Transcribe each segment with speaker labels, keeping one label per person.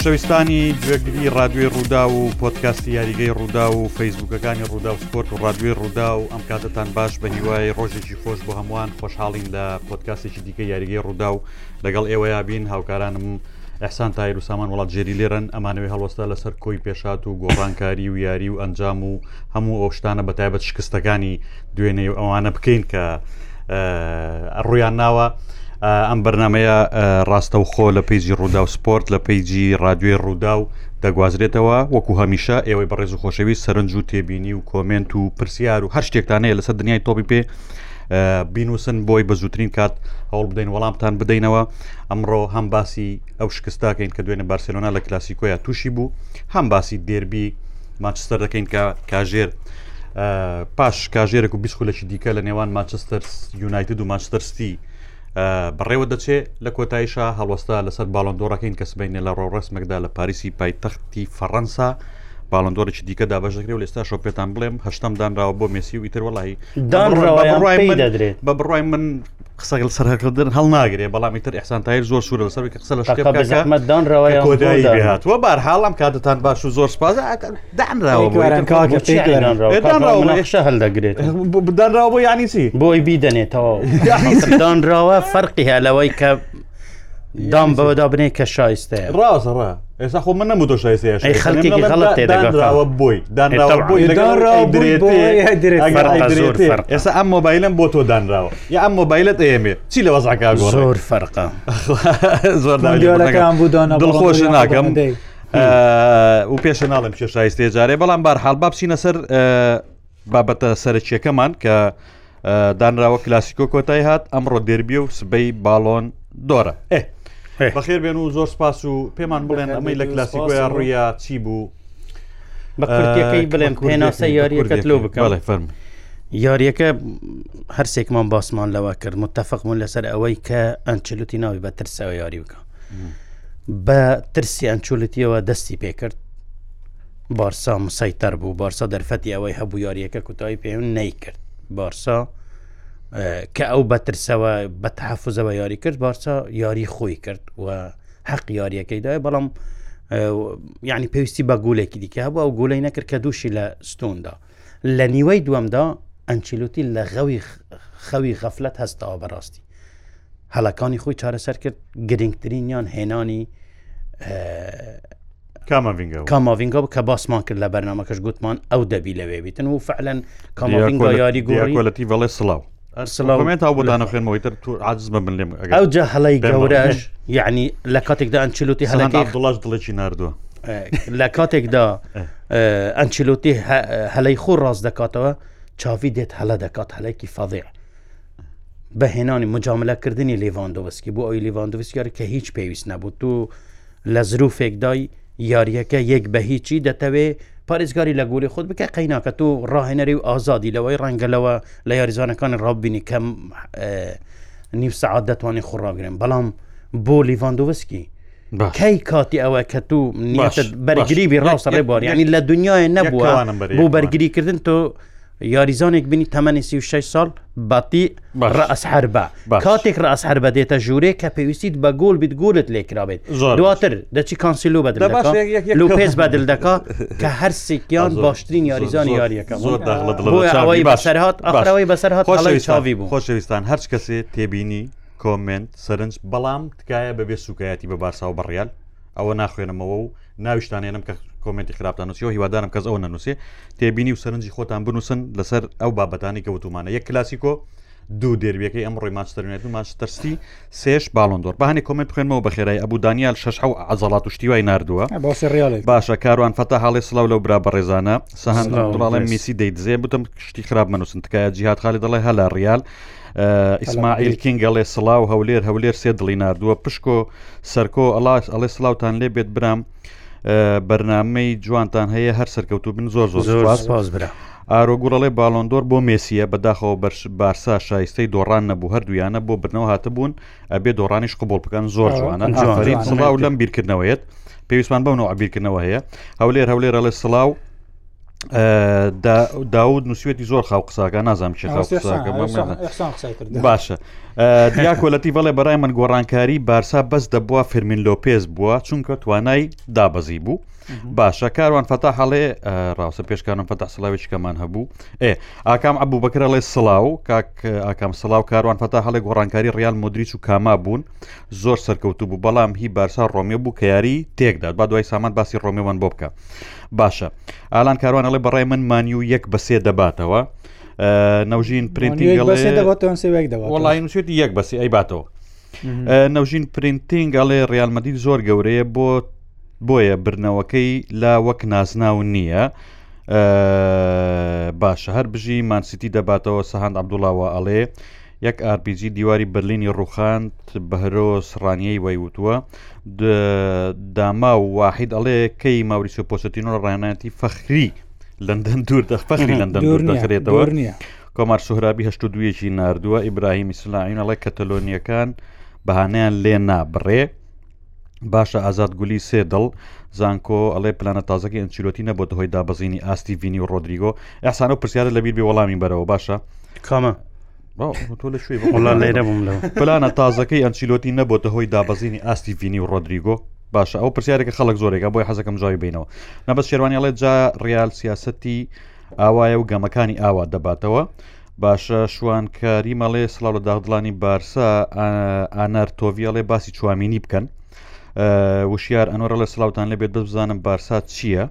Speaker 1: خۆشەویستانی گوێگری رادیوی ڕوودا و پۆتکاستی یاریگەی ڕوودا و فەیسبوکەکانی ڕوودا و سپۆرت و ڕادوێ ڕوودا و ئەم کاتتان باش بە هیوای ڕۆژێکی خۆش بۆ هەمووان خۆشحاڵین لە پۆتکاستێکی دیکە یاریگەی ڕوودا و لەگەڵ ئێوە یابین هاوکارانم ئەحسان تایر و سامان وڵات جێری لێرن ئەمانەوەی هەڵوەستا لەسەر کۆی پێشات و گۆڕانکاری و یاری و ئەنجام و هەموو ئەوشتانە بەتایبەت شکستەکانی دوێنێ ئەوانە بکەین کە ڕویان ناوە. ئەم بەرنمەیە ڕاستە و خۆ لە پیجی ڕوودا و سپۆرت لە پیجی رادیۆی ڕوودا و دەگوازرێتەوە وەکو هەمیشە ئێوەی بەڕێز و خۆشەوی سەرنج و تێبینی و کۆمنت و پرسیار و هەر شتێکتانەیە لەسەر دنیای تۆپی پێ بینوسن بۆی بە زووترین کات هەوڵ بدەین وەڵامتان بدەینەوە ئەمڕۆ هەم باسی ئەو شکستاکەین کە دوێنە بارسلۆنا لە کلاسیکۆیە تووشی بوو هەم باسی دێربی ماچستەر دەکەین کە کاژێر پاش کاژێرە و بیسخولەکی دیکە لە نێوان ماچستەر یونایتد و ماچستەرستی بڕێوە دەچێت لە کۆتاییشا هەڵوەستا لەسەر باڵندۆڕەکەین کەسبینێ لە ڕۆڕسمێکدا لە پاریسی پایتەختی فەڕەنسا باڵندۆرەی دیکە دابژەکرێ و لێستا شۆپێتان بڵێم هەشتم دانراوە بۆ مسی
Speaker 2: و ئیتر وڵی
Speaker 1: بە بڕای من قسەگەل سەرهکردن هەڵ ناگرێ بەڵامی تر ئەحسان تایر زۆر سوورە لەسەر قسە لە شکەمەدانراوەیەهاتوە بارهاڵام کاتتان باش و زۆر
Speaker 2: سپاز دانراوەشە هەلدەگرێت
Speaker 1: بدانراوە بۆ یانیسی
Speaker 2: بۆی بیدەنێتەوە دانراوە فەرقی هەلەوەی کە دام بەوەدا بنێ کە شایستەیە ڕاستڕە
Speaker 1: ئێستا خۆ من نەمودۆش خەڵکێکیڵەتەوە بۆی ئێستا ئەم مۆبایلم بۆ تۆ دانراوە یا ئەم مۆبایلت ئێمێ چی لە وەزعکار زۆر فەرقا زۆرەکان بوو دڵخۆش ناکەم و پێشە ناڵم کێشایستێ جارێ بەڵام بار حالبا بچینە سەر بابەتە سەرچیەکەمان کە دانراوە کلاسیکۆ کۆتای هات ئەمڕۆ دەربی و سبەی باڵۆن دۆرە ئێ بەخێر بێن و زۆر سپاس و پێمان بڵێن ئەمەی لە کلاسیکۆیا ڕویا چی بوو
Speaker 2: بە کوردیەکەی بڵێن پێناسە یاریەکەت لۆ بکەڵێ فەرمی یاریەکە هەرسێکمان باسمان لەوە کرد متتەفقمون لەسەر ئەوەی کە ئەنچلوتی ناوی بە ترسەوە یاری بکە بە ترسی ئەنچولتیەوە دەستی پێکرد بارسا مسایتەر بوو بارسا دەرفەتی ئەوەی هەبوو یاریەکە کوتایی پێون نەیکرد بارسا کە ئەو بەترسەوە بە تحافزەوە یاری کرد بارچە یاری خۆی کرد و حەق یاریەکەی دای بەڵام یعنی پێویستی بە گولێکی دیکە بۆ ئەو گولەی نەکرد کە دووشی لە ستوندا لە نیوەی دووەمدا ئەنچیلوتی لە غەوی خەوی غەفلت هەستەوە بەڕاستی هەلەکانی خۆی چارەسەر کرد گرنگترین یان هێنانی کاماڤنگە کە باسمان کرد لە بەرنمەکەش گوتمان ئەو دەبی لەوێ بیتن
Speaker 1: و
Speaker 2: فعلەن کاماڤنگ یاری
Speaker 1: گوڵەتی بەڵێ سڵاو ئەرسڵامێت تا بۆدانە خوێنەوەیتر تو عز بن لێم
Speaker 2: ئەو جا هەڵی گەورەش یعنی لە کاتێکدا ئەچلوتی
Speaker 1: هەڵەکە دڵاش دڵێکی نردووە لە کاتێکدا
Speaker 2: ئەنچلوتی هەلەی خۆ ڕاست دەکاتەوە چاوی دێت هەڵە دەکات هەلێکی فەضێ بەهێنانی مجاملەکردنی لێڤاندۆوەسکی بۆ ئەوی لێڤاندوویسیار کە هیچ پێویست نەبوو تو لە زروفێکدای یاریەکە یەک بە هیچی دەتەوێت پارێزگاری لە گوری خۆت بکە قەیناکە تۆ ڕاهێنەری و ئازادی لەوەی ڕەنگەلەوە لە یاریزانەکانی ڕاببینی کەم نیو سعات دەتوانانی خوڕاگرن بەڵام بۆ لیڤاندۆوسکی کەی کاتی ئەوە کە تو بەرگریبی ڕاستە ڕێبوار ینی لە دنیای نەبووە بۆ بەرگریکردن تۆ یاریزانێک بینی تەمەنی 36 سال بەتی ڕاس هەربە کاتێک ڕاس هەربە دێتە ژورێ کە پێویستیت بە گۆل بیت گۆلت لێکرابێت دواتر دەچی کانسیلو بەدل لو پێز بەدل دەکا کە هەر سێکیان باشترین یاریزان یاریەکەم زۆرەوەی بەسەرهات ئەرەوەی بەسەرهات چاوی بوو خۆشەویستان
Speaker 1: هەر کەسێ تێبینی کۆمنت سەرنج بەڵام تکایە بەبێ سوکایەتی بە بارسا و بەڕیال ئەوە ناخوێنمەوە و ناویشتانێنم کە کمنتی خراپتان نووسیەوە هیوادارم کەس ئەوە نەنووسێ تێبینی و سەرنجی خۆتان بنووسن لەسەر ئەو بابەتانی کە وتومانە یەک کلاسیکۆ دوو دەربیەکەی ئەم ڕۆی ماچتەرێت و ماچتەرسی سێش باڵندۆر بەهانێ کمنت خوێنمەوە بە خێرای ئەبوو دانیال شش عزڵات و شتیوای نردووە باشە کاروان فتا هاڵێ سلااو لەو برا بە ڕێزانە سەهند دڵاڵێ میسی دەیتزێ بتم شتی خراپ منووسن تکایە جیهات خالی دەڵێ هەلا ریال. ئیسماعیل کینگەڵێ سلااو هەولێر هەولێر سێ دڵی نردووە پشکۆ سەرکۆ ئەڵاش ئەڵێ سلااوان لێ بێت برام. بەرنمەی جوانتان هەیە هەر سەرکەوتو بن زۆر زۆر پاس برا. ئارۆگوڕەڵێ باڵندۆر بۆ مێسیە بەداخەوە بەرش بارسا شایستەی دۆڕان نەبوو هەردویانە بۆ بنەوە هاتبوون ئەبێ دۆڕانیش قوبڵ بکەن زۆر جوانە سڵاو لەم بیرکردنەوەیت پێویستمان بەونەوە عبیرکردنەوە هەیە هەولێر هەولێرە لە سڵاو داود نووسێتی زۆر خاو قساکە نازانام چ باشە دیاکۆلەتی بەڵێ بەڕای من گۆڕانکاری بارسا بەس دەبووە فرمین لۆپێز بووە چونکە توانای دابەزی بوو باشە کاروان فتا هەڵێ ڕاستە پێشکانم فتا سلاویچکەمان هەبوو ئێ ئاکام ئەبوو بەکرە لێ سلااو کاک ئاکام سلااو کاروان فتا هەڵێ گۆڕانکاری ریال مدریچ و کاما بوون زۆر سەرکەوتو بوو بەڵام هی بارسا ڕۆمیە بوو کە یاری تێکداد با دوای سامان باسی ڕۆمیێوان بۆ بکە باشە ئالان کاروان ئەڵێ بەڕای من مانی و یەک بەسێ دەباتەوە نەوژین
Speaker 2: پرینتینگڵێڵایوێت
Speaker 1: یەک بەسی ئەی باتەوە نەوژین پرینتینگەڵێ ڕالمەدی زۆر گەورەیە بۆ بۆیە برنەوەکەی لا وەک نازناو نییە. باشە هەر بژی مانسیتی دەباتەوە سەهند عبدوڵاوە ئەڵێ یەک RPG دیواری برلینی ڕوخاند بە هەرۆ سڕانیەی وەیوتووە داما و واحید ئەڵێ کەی ماوریسیۆ پۆستینۆ ڕێنەتی فەخری لەندەن دوور دەخپەخری لەندەن دوور
Speaker 2: دەخرێتەوە نیە کۆمار
Speaker 1: سوهرابی هەشت دویەکی نردووە ئیبراهیمی سلاین ئەڵی کەتەلۆنیەکان بەهانیان لێنا بڕێ باشە ئازاد گولی سێ دڵ زانکۆ ئەڵێ پلانە تازەکە ئەنچیلۆتی نەبووە هۆی دابزینی ئاستی ڤینی و ڕۆدریگۆ ئەسانە پرسیارە لەبییر بێ وەڵامی بەرەوە باشە
Speaker 2: کامە
Speaker 1: تۆ لە شوێ لێرە بووم لە پلانە تازەکەی ئەنچیلۆتی نەبووە هۆی دابزینی ئاستی ڤینی و ڕۆدریگۆ باشە ئەو پرسیارێکە خەڵک زۆرێکە بۆی حەزەکەم جوای بینەوە نەبەس شێوانیڵێت جا ڕیال سیاستی ئاوایە و گەمەکانی ئاوا دەباتەوە باشە شوانکاری مەڵێ سلااو لە داغدڵانی بارسا ئانەرتۆڤیاڵێ باسی چوامینی بکەن وشیار ئەنۆرە لە سلااوان لەبێت بزانم بارسا چییە؟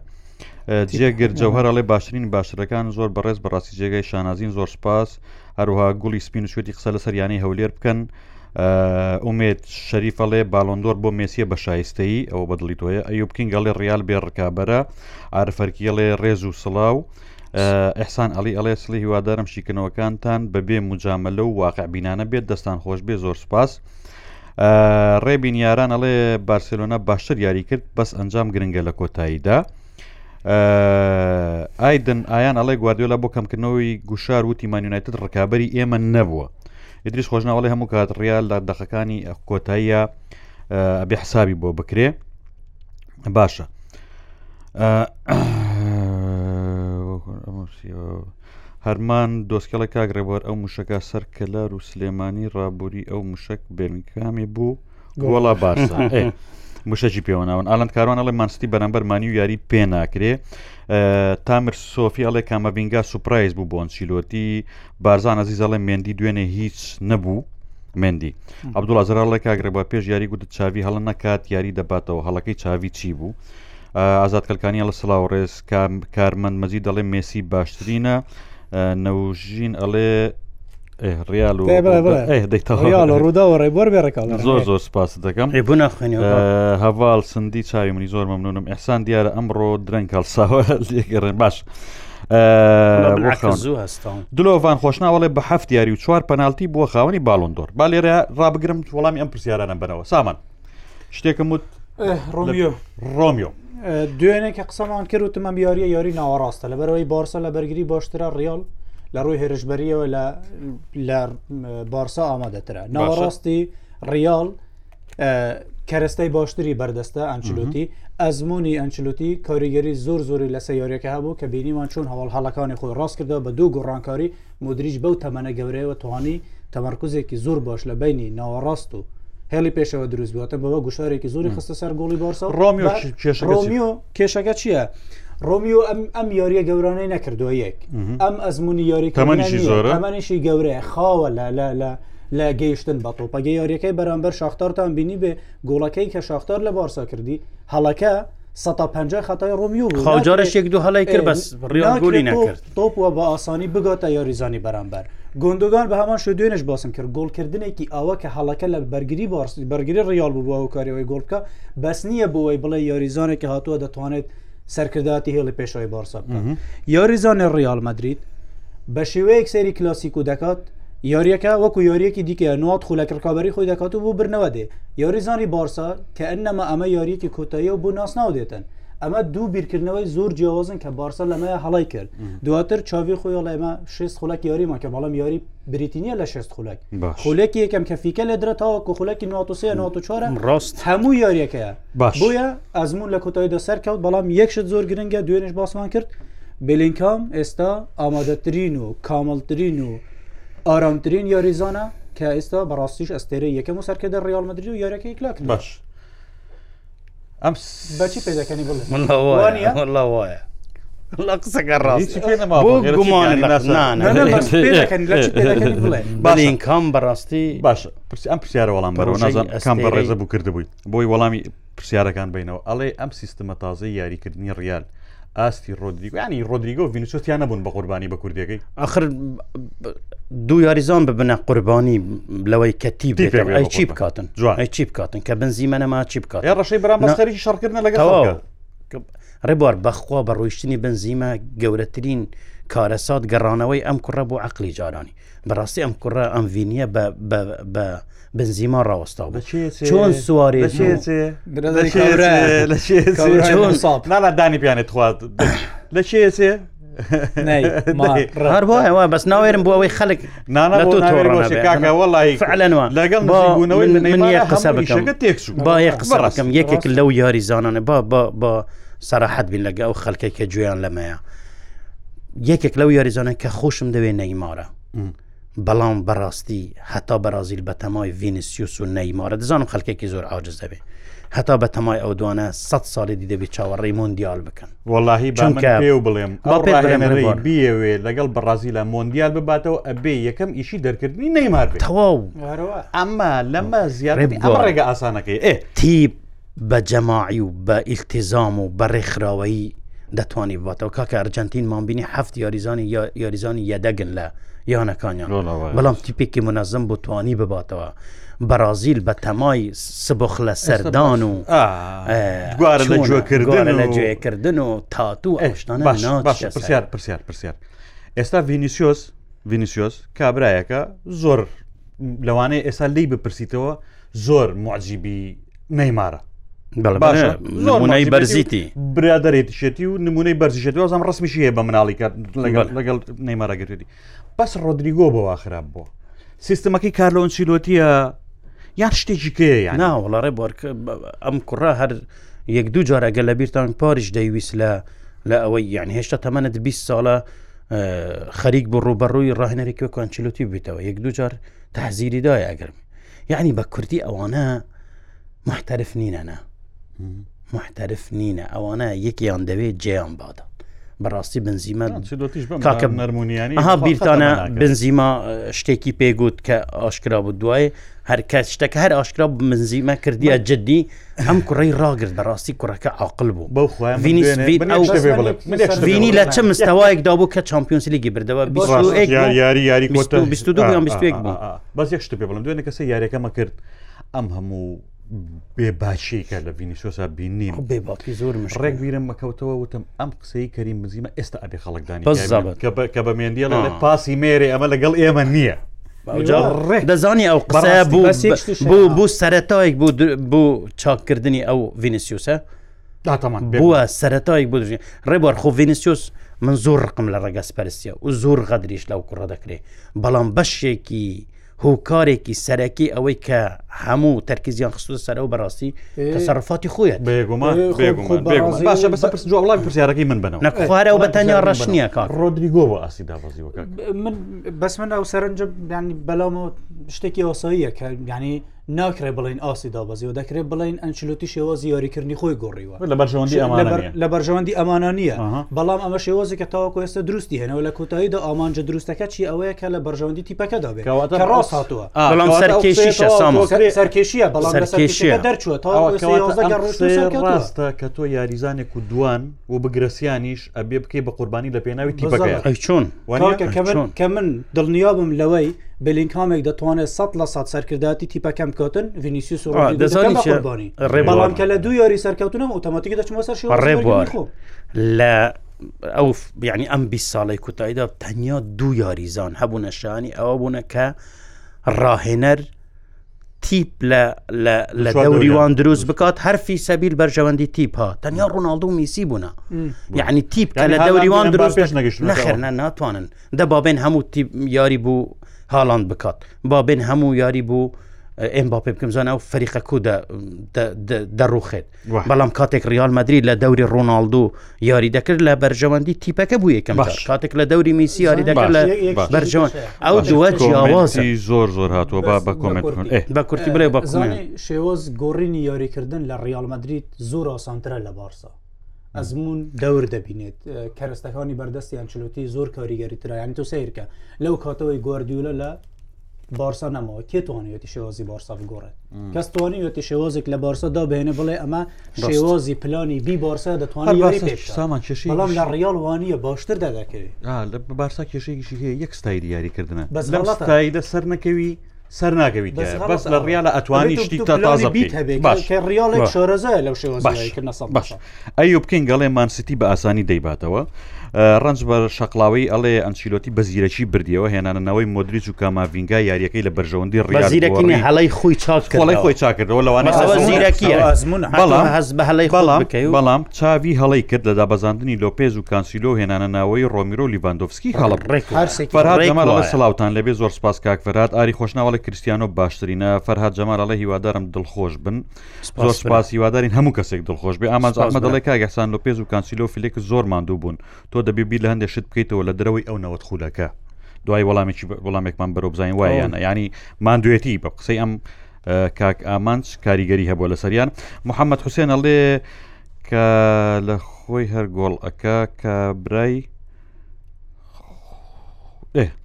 Speaker 1: جێگر جەوهرەڵێ باشترین باشەکان زۆر بەڕێز بەڕاستی جێگای شانازین زۆر سپاس هەروها گوڵی سپین و شوێتی قسە لە سەریانی هەولێر بکەن. ئومێت شەریفەڵێ باڵندۆر بۆ مێسیە بە شایستەی ئەوە بەدڵی تۆیە ئەوی بکەین گەڵێ ڕیال بێ ڕکابەرە ئارفەرکیڵێ ڕێز و سڵاو. ئەحسان ئەلی ئەڵێ سلی هیوادارم شیکنەوەکانتان بەبێ مجامەلە و واقع بینانە بێت دەستان خۆش بێ زۆر سپاس. ڕێبین یاران ئەڵێ بارسلۆنا باشتر یاری کرد بەس ئەنجام گرنگە لە کۆتاییدا. ئایدن ئایان ئەڵێ گواردیۆلا بۆ کەمکردنەوەی گوشار و تیمانیونایتت ڕکابی ئێمە نەبووە ئیدریش خۆشناوەڵی هەموو کات ڕیال دادەخەکانی کۆتاییە ئەبێ حسابی بۆ بکرێ باشە هەرمان دۆستکەڵە کاگرێبوار ئەو مشەکە سەر کەلار و سلێمانی ڕابووری ئەو مشک بێنکامی بوو گۆڵا بارسا مشەجی پێوەناون ئالند کاروان ئەڵێ مانستی بەرەمبەرمانی و یاری پێ ناکرێ تامر سۆفی ئەڵێ کامەڤنگا سوپرایز بوو بۆنسیلۆتی بارزان ئەزیزەڵێ مێندی دوێنێ هیچ نەبوو. مندی عبدوڵازرالڵێک کاگرێبا پێش یاری گوت چاوی هەڵە نکات یاری دەباتەوە هەڵەکەی چاوی چی بوو ئازادکەلکانی لە سلااو ڕێز کارمەند مەزی دەڵێ مێسی باشترینە نەوژین ئەڵێ ڕیال ڕووداوە ڕێبەر بێڕێکال زۆر زۆر سپاس دەکەم بوون خوێنی هەواڵ سندی چاوی منی زۆر مەمنونم ئەحسان دیارە ئەمڕۆ درەنگ کاڵساوە لێگەڕێن باش. دلۆڤان خۆشناوەڵێ بە هەفت یاری و چوار پەنالتی بووە خاوەنی باڵندۆر با لێرە ڕابگرم وەڵامی ئەم پرسیارانم بنەوە سامان شتێکم وت ڕۆمیۆ ڕۆمیۆ
Speaker 2: دوێنێک کە قسەمان کرد وتمە بیاریە یاری ناوەڕاستە لەبەرەوەی بارسە لە بەرگری باشترە ڕیال لە ڕووی هێرشبەریەوە لە بارسا ئامادەترە ناوەڕاستی ریال کەرەستەی باشتری بەردەستە ئەنچلوتی ئەزمموی ئەنچلوتی کاریگەری زۆر زۆری لە سەیارەکە هەبوو کە بینیمان چون هەواڵ هەڵەکانی خۆی ڕاست کردەوە بە دوو گۆڕانکاری مدریج بەو تەمەنە گەورەیەوە توانی تەمەرکزێکی زۆر باش لە بینی ناوەڕاست و هێڵی پێشەوە دروست بووتە بەوە گوشارێکی زۆری خستە سەر گۆڵی بارسا ڕۆمیۆ کێشەکە چییە؟ ڕۆمیو ئەم ئەم یاریە گەورانەی نەکردو یەک ئەم ئەزمموی یاری تەمەنیشی گەورەیە خاوە لە لە لە لە گەیشتن بە تۆپەگە یاریەکەی بەرامبەر شاختارتان بینی بێ گوڵەکەی کە شاختار لە بارسا کردی هەڵەکە 150 خەتای ڕۆمیو
Speaker 1: خاجارش یەک دو هەڵی کرد بەس ڕیانگولی نەکرد
Speaker 2: تۆپ وە بە ئاسانی بگاتە یاریزانی بەرامبەر گندگان بە هەمان شو دوێنش باسم کرد گۆڵکردنێکی ئەوە کە هەڵەکە لە بەرگری باسی بەرگری ڕیال بوو و کاریەوەی گۆڵکە بەس نییە بۆەوەی بڵێ یاریزانێکی هاتووە دەتوانێت سەرکرداتی هێڵی پێشەوەی بارسا یاریزانە ڕیال مدرید بە شێوەیەک سەری کلاسیک و دەکات یاریەکە وەکو یاریەکی دیکە نات خولەکردکابری خۆی دەکات و بۆ برنەوە دێ یاریزانی بارسا کە ئەنەمە ئەمە یاریەکی کۆتایی و بۆ ناسناو دێتن ئەمە دوو بیرکردنەوەی زۆر جیاوازن کە بارسا لەمەیە هەڵی کرد دواتر چاوی خۆی لەمە شست خولک یاریمە کە بەڵام یاری بریتینیە لە شست خولک خولێکی یەکەم کە فیکە لە درێتەوە کە خولەکی ناتوسەیە ناتچۆرە
Speaker 1: ڕاست
Speaker 2: هەموو یاریەکەیە بۆیە ئەزمون لە کۆتایی دەسەر کەوت بەڵام یەکشت زۆر گرنگە دوێنش باسمان کرد بلینکام ئێستا ئامادەترین و کامەڵترین و ئارامترین یاریزانە کە ئێستا بەڕاستیش ئەستێرە یەکەم و سەرکە دە ڕیال مدرری و یارەکەی کلاک باش
Speaker 1: ئەم بەچی پێدەکەنی بڵێ وایە قسەکە
Speaker 2: ڕاستیمانین
Speaker 1: کام بەڕاستی باشە ئەم پرسیارە وەڵام بەرەوە نازان ئەسام بە ڕێزە بوو کرد بوویت بۆی وەڵامی پرسیارەکان بینەوە ئەڵێ ئەم سیستمە تازە یاریکردنی ڕیال ئاستی ڕۆدریگویانی ڕۆدریگە و ڤینچۆستیان نەبوون بە قوربانی بە کوردەکەی
Speaker 2: آخر دوو یاریزان ببنە قوربانی لەوەی کەتی چی بکاتن جوان چی بکاتن
Speaker 1: کە
Speaker 2: بنزیمەنەما چی بکات
Speaker 1: ڕەشەی برامەخەری شەڕکردن لەگەڵ
Speaker 2: ڕێبوار بەخوا بە ڕۆیشتنی بنزیمە گەورەترین کارەسات گەڕانەوەی ئەم کوڕە بۆ عقلی جارانی بەڕاستی ئەم کوڕە ئەم ڤینیە بە بنزیمان ڕاوەستا بە
Speaker 1: چۆن سواری دانی پیانێت خوات لە چێسێ؟
Speaker 2: هەر بۆ ئەوە بەس ناوێرم بۆ ئەوەی خەلک لەگەڵ قسە بکەم با قسەکەم یەکێک لەو یاری زانانە با سەراحەت بین لەگە ئەو خەلکەی کە گویان لەمەیە یەکێک لەو یاریزانە کە خۆشم دەوێت نەیمارە بەڵام بەڕاستی هەتا بەرازیل بە تەمای ڤینسیوس و نەیمارە دەزانم خەلکێکی زۆر ئاجز دەبێت هەتا بە تەمای ئەو دوانە 100 ساڵی دیدەبێت چاوەڕێی مۆندیال بکەن
Speaker 1: وڵی و بڵێم بێوێ لەگەڵ بەڕازی لە مۆندیال بباتەوە ئەبێ یەکەم ئیشی دەرکردنی نەیمار تەواو
Speaker 2: ئەمە لەمە زیاتر ئەمە ڕێگە ئاسانەکەی ئێ تیپ بە جەماعی و بە ئیلتیزام و بەڕێکخراوەیی دەتوانانی باتەوە کاکە ئەرجنتینمان بینی هەفت یاریزانی یاریزانی یەدەگن لە یانەکانیان بەڵام تیپێکی منەظم بۆ توانی بباتەوە بەرازیل بە تەمای سبخ لە سەردان
Speaker 1: و گوارە
Speaker 2: لە
Speaker 1: جوێکردن لە
Speaker 2: جوێکردن و تاتو ئەشتان
Speaker 1: پرسیار پرسیار پرسیار ئێستا ڤینیسیۆس ڤینیسیۆس کابرایەکە زۆر لەوانەیە ئێستا لی بپرسیتەوە زۆر معجیبی نەیمارە نمونەی بەرزیتی برادێتشێتی و نمونەی بەرزیشێتی ئەزم ڕسمیشی هەیە بە مناڵی کرد لەگەڵ نەیمەراگرێتی بەس ڕۆدریگۆ بەوا خراپ بۆ سیستمەکەی کارلۆن چیلۆتیە یان شتێکی کێ
Speaker 2: ناوەڵارێ بۆرکە ئەم کوڕا هەر یەک دوو جارەگە لە بیرتان پاریش دەیویست لە لە ئەوەی یان هێشتا تەمەنت 20 ساڵە خەریک بۆ ڕوبەڕووی ڕاهێنەرێکی کۆنچیلۆتی بیتەوە یەک دوو جار تازیری دایەگەرم یعنی بە کوردی ئەوانە محتەرف نینەنا محتەرف نینە ئەوانە یەکیان دەوێت جیان بادا بەڕاستی بنزیمە
Speaker 1: کاکە نەرمونیانیها
Speaker 2: بیرتانە بنزیمە شتێکی پێگوت کە ئاشکرا بوو دوایە هەر کەس شتەکە هەر ئاشکرا بنزیمە کردیە جددی ئەم کوڕی ڕاگرد بەڕاستی کوڕەکە عقل بوو
Speaker 1: بینی لە
Speaker 2: چه مستەوایەکدا بوو کە چمپیۆنسلیگی بردەوە
Speaker 1: یاری یاری
Speaker 2: بەس یەک شت پێ
Speaker 1: بڵم دوێنێ کەسە یاریەکەمە کرد ئەم هەموو بێباشیکە لە ڤینیسۆسا بینی بێباتی زۆر ڕێک بیرم مەکەوتەوە وتم ئەم قسەی کەریم مزیمە ئێستا
Speaker 2: ئەبێ
Speaker 1: خەڵکدانی
Speaker 2: کە بە
Speaker 1: مێندیە لە پاسی مێرێ ئەمە لەگەڵ ئێمە نییە.
Speaker 2: دەزانی ئەو قسە بوو بوو بوو سەرەتایك بوو بوو چاککردنی ئەو ڤینسیوسە بووە سەرەتایك بۆ دژین ڕێبوار خۆ ڤینسیوس من زۆر ڕقم لە ڕێگەس پەرسیە و زۆر غەدریش لەو کوڕە دەکرێ بەڵام بەشێکی هۆکارێکی سەرەکی ئەوەی کە هەموو تەرکیزیان خستو سەر و بەڕاستی تەسەرفاتی خۆیان باشە بەس پرس جوڵی پرسیارەکەی من
Speaker 1: بنەوە
Speaker 2: نەخوارە و بەتەنیا ڕشنیە کار
Speaker 1: ڕۆدریگۆ بە ئاسی دابزیوەکە
Speaker 2: من بەس من ئەو سەرنجم ینی بەلامەوە شتێکی ئۆساییە کە ینی ناکرێ بڵین ئاسی دابزیەوە دەکرێت بڵین ئەنچلوتی شێوە زیاریکردنی خۆی
Speaker 1: گۆڕیوە لە
Speaker 2: بەرژەوەندی ئەمانە نییە بەڵام ئەمە شێوەزی کە تاواکو ئێستا دروستی هێنەوە لە کوتاییدا ئامانجە دروستەکە چی ئەوەیە کە لە بەرژەوەندی تیپەکە دابێت ڕاست هاتووە
Speaker 1: بەڵام سەرکێشی شەسامۆ سەرکێشیە بەڵام سەرکێشیە دەرچوە ڕاستە کە تۆ یاریزانێک و دوان و بگرسیانیش ئەبێ بکەی بە قوربانی لە پێناوی تیبەکە چۆن
Speaker 2: کە من دڵنیا بم لەوەی بلینکامێک دەتوانێت 100 لە سات سەرکرداتی تیپەکەم کەوتن
Speaker 1: ڤینیسیوس قوربانی
Speaker 2: ڕێبڵام کە لە دو یاری سەرکەوتنم ئۆتۆماتیک دەچمە سەر ڕێبوار لە ئەو یعنی ئەم 20 ساڵی کوتاییدا تەنیا دوو یاریزان هەبوو نەشانی ئەوە بوونە کە ڕاهێنەر تیپ لە دەوریوان دروست بکات هەرفی سەبیل بەرژەوەندی تیپ ها تەنیا ڕووناالدو میسی بوون یعنی تیپ کە لە دەوریوان دروست
Speaker 1: نەخێنە
Speaker 2: ناتوانن دەبابێن هەموو تیپ یاری بوو هاڵاند بکات بابێن هەموو یاری بوو ئێم باپێ بکەم زانە و فەریقە کو دەڕوخێت بەڵام کاتێک ریال مدرری لە دەوری ڕۆناالدو یاری دەکرد لە بەرژەوەندی تیپەکە بوو یەکەم کاتێک لە دەوری میسی یاری دەکرد لە بەرژەوەند ئەو
Speaker 1: دووە جیاوازی زۆر زۆر هاتووە با بە کۆمنت
Speaker 2: بە کورتی برێ بە شێوەز گۆڕینی یاریکردن لە ریال مدرید زۆر ئاسانترە لە بارسا. ئەزمون دەور دەبینێت کەرستەکانی بەردەستیان چلوتی زۆر کاریگەری ترایان تۆ سیرکە لەو کاتەوەی گواردیولە لە بارسا نەمەوە کێ توانیێتی شێوازی بارسا بگۆڕێت کەس توانیێتی شێوازێک لە بارسادا بێنە بڵێ ئەمە شێوازی پلانی بی بارسا دەتوانێت
Speaker 1: سامان کشی بەڵام لە
Speaker 2: ڕیال وانە باشتر دەدەکەوێت
Speaker 1: لە بارسا کێشێکیشی هەیە یەک ستای دیاریکردنە بەس
Speaker 2: لەڵەتایدە سەر نەکەوی سەر ناگەوی
Speaker 1: بەس لە ڕیالە ئەتوانی شتی تا تازە
Speaker 2: ڕیاڵێک شۆرەزای لەو شێوازکردنە باش ئەی بکەین گەڵێ
Speaker 1: مانسیتی بە ئاسانی دەیباتەوە ڕنج بە شەقلاوی ئەڵێ ئەنچیلۆتی بەزیرەکی بردیەوە هێنانەوەی مدرریج و کاماڤنگا یاریەکەی لە بەرژەوەندی
Speaker 2: ڕێزیرەکەی هەڵی خۆی
Speaker 1: چاکڵی خۆی چاکردەوە لەوانەیە بەڵام چاوی هەڵی کرد لە دابەزاندنی لۆپێز و کانسیلۆ هێنانە ناوەی ڕۆمیرۆ لیڤندۆفسکی هەڵب ڕێکمە سلااوان لەبێ زۆر سپاس کاکفرات ئاری خۆشناوە لە کرسیانۆ باشترینە فەرهاات جەمالە هیوادارم دڵخۆش بن زۆر سپاس هیوادارین هەموو کەسێک دڵخۆش بێ ئامانز ئامە دەڵێک کاگەسان لۆپێز و کانسیلۆ فیلێک زۆر ماندوو بوون تۆ دەبێ بیر لە هەندێک شت بکەیتەوە لە دەرەوەی ئەو نەوەت خولەکە دوای وەڵامێکی وەڵامێکمان بەرە بزانین وایەنە ینی مان دوێتی بە قسەی ئەم کاک ئامانچ کاریگەری هەبووە لە سەریان محەممەد حوسێن ئەڵێ کە لە خۆی هەر گۆڵەکە کە برای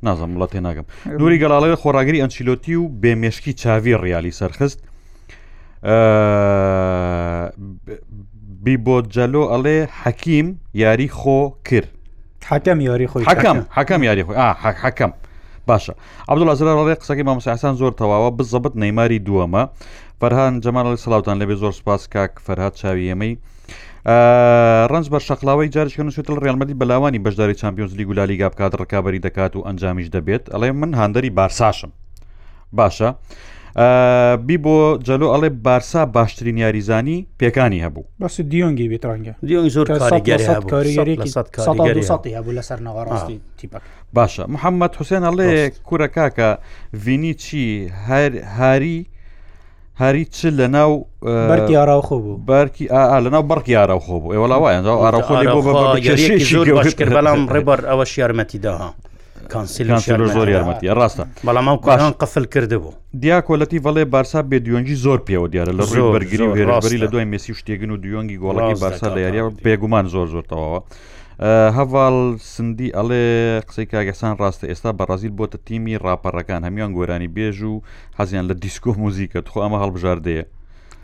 Speaker 1: نازم وڵات تێناگەم دووری گەڵاڵەوە خۆراگەری ئەنچیلۆتی و بێمێشکی چاوی ڕیالی سەرخست بیبۆجەلۆ ئەڵێ حەکیم یاری خۆ کرد
Speaker 2: حەکەم یاری خۆی حەکەم
Speaker 1: حەکەم یاری خۆی حەکەم باشە عبدڵازرڕێ قسەکە مامەسیحسان زۆر تەواوە بزەبت نەیماری دووەمە فەرهان جەماڵی سلااوان لەبێ زۆر سپاس کاک فەرهات چاویەمەی ڕنج بە شەخلاوی جارشکە نووسێتل ڕێلمەدی بەلاوانی بەشداری چمپیۆنز لیگ ولالی گابکات ڕکابی دەکات و ئەنجامیش دەبێت ئەڵێ من هاندەری بارساشم باشە.
Speaker 2: بی
Speaker 1: بۆ جەلو ئەڵێ بارسا باشترین یاریزانی پێکانی هەبوو
Speaker 2: بەس دیۆنگی
Speaker 1: بێتڕەنگە دیۆنگ زۆر
Speaker 2: هەبوو لەسەر
Speaker 1: نەوەڕاستی باشە محەممەد حوسێن ئەڵێ کوورە کاکە ڤینی چی هاری هاری
Speaker 2: چ لە ناو بەرکی ئاراوخۆ بوو بەرکی
Speaker 1: ئا لە ناو بەرکی ئاراوخۆ بوو ئێوەڵاوایە ئاراخۆ
Speaker 2: بەڵام ڕێبەر ئەوەش یارمەتی داها
Speaker 1: کانسیلان زۆر یارمەتی ڕاستە
Speaker 2: بەڵام ئەو کاران قفل کرده بوو
Speaker 1: دیاکۆلەتی بەڵێ بارسا بێ دوێنجی زۆر پێوە دیارە لە ڕووی بەرگری و هێرابری لە دوای مسی شتێگن و دوێنگی گۆڵکی بارسا لە یاریە بێگومان زۆر زۆر تەواوە. هەواڵ سندی ئەڵێ قسەی کاگەسان ڕاستە ئێستا بەڕازیل بۆتە تیمی راپەڕەکان هەمیان گۆرانی بێژ و حەزیان لە دیسکۆ موزیکە تخۆ ئەمە هەڵبژاردەیە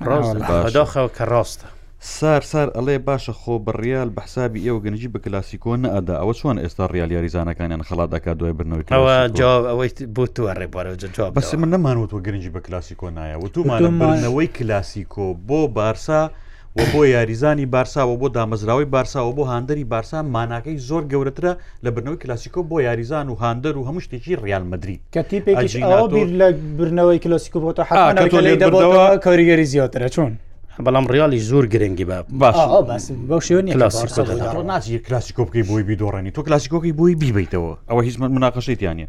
Speaker 2: ڕاستە کە ڕاستە
Speaker 1: سار سار ئەڵێ باشە خۆ بڕیال بە حسابی ئێوە گەنجی بە کلاسیکۆ نەدا ئەوە چۆن ئێستا ڕیال یاریزانەکانیان خڵاتەکە دوای
Speaker 2: بنەوەی ئەوە جواب ئەوەی بۆ توە ڕێبارەوە
Speaker 1: بەس من نەمانوت وە گەنجی بە کلاسیکۆ نایە و تومانەوەی کلاسیکۆ بۆ بارسا و بۆ یاریزانی بارساوە بۆ دامەزراوی بارساوە بۆ هاندەری بارسا ماناکەی زۆر گەورەترە لە بنەوەی کلاسیکۆ بۆ یاریزان و هاندەر و هەموو شتێکی ڕیال مدرید
Speaker 2: کە تیپێکی لە برنەوەی کلاسیکۆ بۆتە حەڵەوە کاریگەری زیاترە چۆن
Speaker 1: بەڵام ڕیالی زۆر گرنگی بە
Speaker 2: باش
Speaker 1: کلاسیکۆ بکەی بۆی بیدۆڕێنی تۆ کلاسیکۆکی بۆی بیبیتەوە ئەوە هیچ مناقەشیت یانە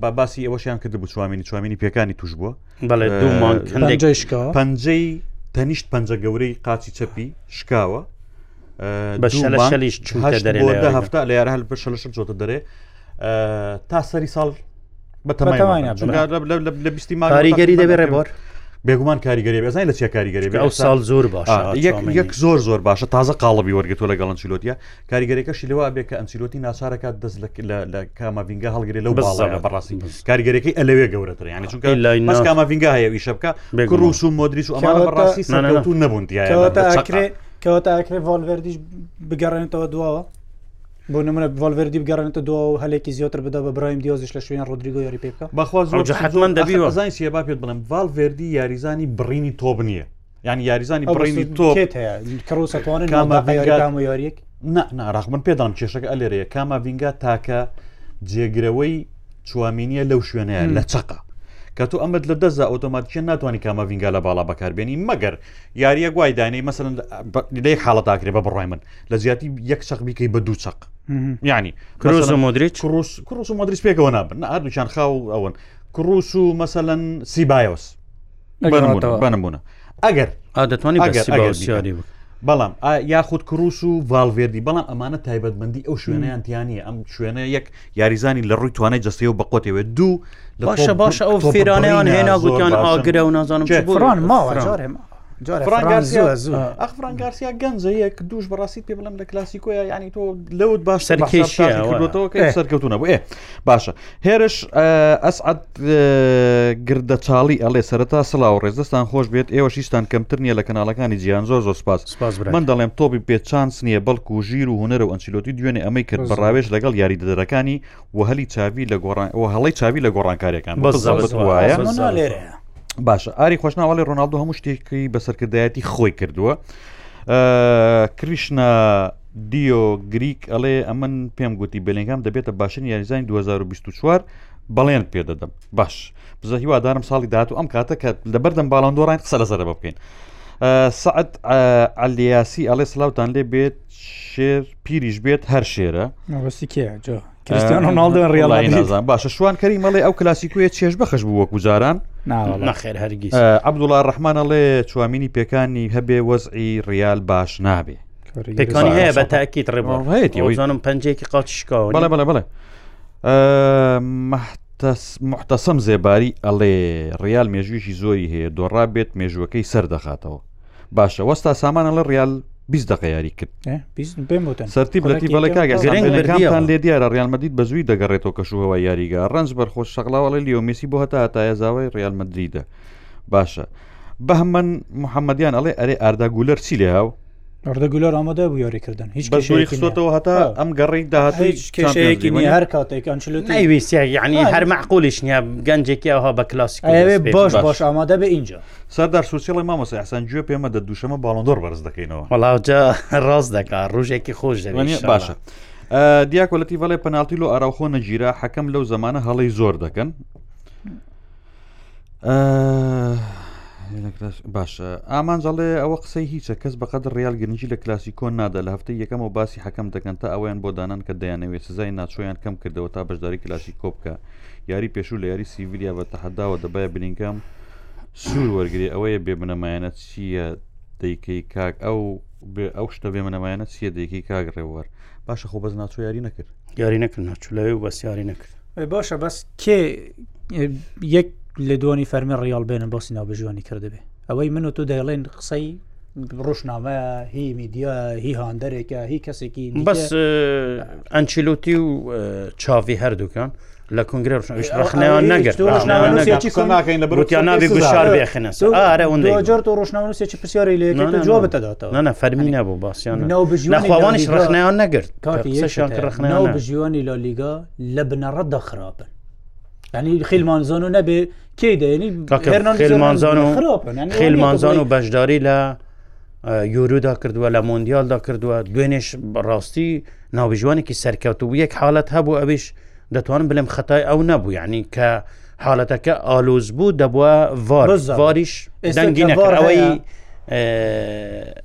Speaker 1: با باسی ئەوەشیان کرد بوو چوامینی چوامینی پێکانی توش بووە بەڵێ پەنجەی تەنیشت پەنجە گەورەی قاچی چەپی شکاوە بە شەلیش هەفتا لە یار هەل بە شەلش جۆتە دەرێ تا سەری
Speaker 2: ساڵ
Speaker 1: بە تەمای لە بیستی ماریگەری
Speaker 2: دەبێ ڕێبەر
Speaker 1: بێگومان کاریگەری بێزای لە چێ کاریگەری
Speaker 2: ئەو ساڵ زۆر باش
Speaker 1: یەک زۆر زۆر باشە تازە قاڵبی وەرگتۆ لە گەڵەنچیلۆتیە کاریگەریەکەشی لەوە بێ کە ئەنسیلۆتی ناسارەکە دەست لە کامەڤنگە هەڵگرێ
Speaker 2: لەو باڵە بەڕاستی کاریگەریەکەی ئەلەوێ
Speaker 1: گەورەتر یانی چونکە لای کامەڤنگە هەیە ویشە بکە ڕوس و مدرریس و ئەمە بەڕاستی
Speaker 2: نەبوون دیکرێ کەواتە ئەکرێ ڤالڤردیش بگەڕێنێتەوە دواوە بۆ نمونە بڤالڤردی بگەڕێنێتە دو و هەلێکی زیاتر بدا بە برایم دیۆزیش لە شوێن ڕۆدریگۆ یاری پێ بکە
Speaker 1: بەخوا
Speaker 2: حتمما دەبی زانای سیە با پێت بڵم ڤالڤردی یاریزانی بڕینی تۆب نییە یعنی یاریزانی بڕینی تۆ کەڕوسەتوانن کامە یاریەک
Speaker 1: ناڕاخمن پێدام کێشەکە ئەلێرەیە کاما ڤنگا تاکە جێگرەوەی چوامینیە لەو شوێنەیە لە چقە کە تو ئەمەد لە دەزا ئۆتۆماتیکە ناتوانانی کامە ڤنگا لە باڵا بەکاربیێنی مەگەر یاریە گوای دانی مەسەن لەیەک حاڵەتاکرێ بە بڕای من لە زیاتی یەک چەق بیکەی بە دوو چەق ینی
Speaker 2: کرۆز مدرریچ
Speaker 1: کوڕوس و مدرریس پێکەوە نابن هەردووچان خاو ئەوەن کوڕوس و مەسەەن سیبایۆس بنمبووە ئەگەر
Speaker 2: دەتوانانی
Speaker 1: بەڵام یاخود کروس و ڤالڤێردی بەڵام ئەمانە تایبەتبندی ئەو شوێنەیان تیانە ئەم شوێنە یەک یاریزانی لە ڕووی توانای جستەوە بە قوتەوێ دوو
Speaker 2: باشە باشە ئەو فێرانیان هێنا گوتیان ئاگرە و نازانم فران
Speaker 1: ماوە
Speaker 2: ئەخ فرانگارسیا گەنجە یەک دوش بەڕاستیت پێ بڵم لە کلاسیکۆیە ینی تۆ لەوت باش
Speaker 1: سەرکەشیەوە سەرکەوتونە بۆ ئێ باشە هێرش ئەسعد گردە چاڵی ئەلێ سەرتا سڵاو ڕێزدەستان خۆش بێت ئێوە شیشتان کەمتر نییە لە کەناڵەکانی جیان زۆر زۆر سپاس من دەڵێم تۆبی پێ چانس نییە بەڵکو و ژیر و هوەر و ئەنچیلۆتی دوێنێ ئەمەی کرد بەڕاوێش لەگەڵ یاری دەدەرەکانی وهلی چاوی لە گۆڕان هەڵی چاوی لە گۆڕانکاریەکان
Speaker 2: بەزە
Speaker 1: وایە لێرەیە باشە ئاری خۆشناوەڵی ڕۆناالدو هەموو شتێکی بەسەرکردایەتی خۆی کردووە کریشنا دیۆ گریک ئەڵێ ئەمن پێم گوتی بلنگام دەبێتە باشن یاریزانی 2024 بەڵێن پێدەدەم باش بزە هیوادارم ساڵی داات و ئەم کاتە کە لەبەردەم باڵندۆڕان قسە لەسەر بکەین سعد ئەلیاسی ئەڵێ سلااوان لێ بێت شێر پیریش بێت هەر شێرە
Speaker 2: ڕستی کێ جۆ
Speaker 1: کریسیانناڵدن ڕیاڵ باشە شوان کەری مەڵێ ئەو کلاسیکویە چێش بەخش بوو
Speaker 2: وەکو جاران نخێر هەرگیز
Speaker 1: عبدوڵا ڕحمانەڵێ چوامینی پێکانی هەبێ وەزعی ریال باش نابێ پێکانی
Speaker 2: هەیە بە تاکییت ڕێبڵێتیزانم پنجێکی قاچ شکاوە بڵێ بڵێ بڵێ
Speaker 1: مەحت محتەسم زێباری ئەڵێ ڕیال مێژویشی زۆری هەیە دۆڕا بێت مێژوەکەی سەردەخاتەوە باشە وەستا سامانە لە ریال 20 دق یاری کرد سەرتی بەتی بەڵێکتان لێ دیارە ڕالمەدید بە زووی دەگەڕێتەوە کەشوهەوە یاریگە ڕنج بەرخۆش شەقلاوەڵی لیۆمیسی بۆ هەتا هەتاە زاوای ڕالمەدریدە باشە بەهمەن محەممەدیان ئەڵێ ئەرێ ئارداگولەر چی لێ هاو
Speaker 2: ڕدە گولۆر ئامادە
Speaker 1: بوو یاریکردن هیچ خۆتەوە هەتا ئەم گەڕی داهاتەیەکی هەر
Speaker 3: کاتێکیانی هەر معقولیش نیە گەنجێکی ئەوها بە کلاسیک باش باش ئامادە بە
Speaker 1: اینجا سەردار سوسیڵی مامەسی ئەسان گوێ پێمە دە دووشەمە باڵندۆر بەرز
Speaker 3: دەکەینەوە وڵاوجا ڕاست
Speaker 1: دەکا ڕژێکی خۆش باشە. دیاکۆلەتی بەڵێ پەنالتی و ئاراوخۆ نەگیرا حەکەم لەو زمانە هەڵی زۆر دەکەن باشە ئامانجاڵێ ئەوە قسەی هیچە کەس بەقدر ریال گرنگی لە کلاسیکۆن نادا لە هەفتەی یەکەم و باسی حەکەم دەکەن تا ئەویان بۆ دانان کە دەیانەوێت سزای ناچۆیان کەم کردەوە تا بەشداری کلاشی کۆبکە یاری پێشوو لە یاری سیڤیلیا بە تەحداوە دەبایە بلینکەم سوور وەرگری ئەوەیە بێ بنەمایەنە چییە دەیکەی کاک ئەو ئەو شتە بێ منەمایەنە چیە دەیکی کاگڕێوەەر باشە خۆ بەز ناچۆ یاری نەکرد
Speaker 3: یاری نەکرد ناچولەوێ بەس یاری نەکرد
Speaker 2: باشە بەس کێ یەک لە دوانی فەرمی ڕیال بێنن بۆ سیناو بژوانی کردبێ ئەوەی من و تو دەڵێن قسەی ڕۆژنامەیە هی میدیا هی هاندەرێکە هی کەسێکی
Speaker 1: بەس ئەنچیلوتی و چاوی هەردووکان لە کنگرێ ڕخنەوە نەگەرناکەین لە
Speaker 2: بروتیانناوی گوشار بێخنە ئارەجار و ڕۆژناوەسێکی پرسیارری لێ جواب بتەداتەوە
Speaker 1: نە فەرمی نەبوو باسییانخواوانش ڕخنیان نەگرت
Speaker 2: ڕخنەوە بژیوانی لە لیگا لە بنەڕەت دەخراپن ینی خیلمانزان
Speaker 1: و
Speaker 2: نەبێ کی دێنی
Speaker 1: خێلمانزان و خێلمانزان و بەشداری لە یورودا کردووە لە مۆندیالدا کردووە دوێنێش ڕاستی ناوبژوانێکی سەرکەوت و یەک حالت هەبوو ئەویش دەتوانم بڵێم خەتای ئەو نەبوو ینی کە حالەتەکە ئالوز بوو دەبووە واریش دەنگی نەکەەوەی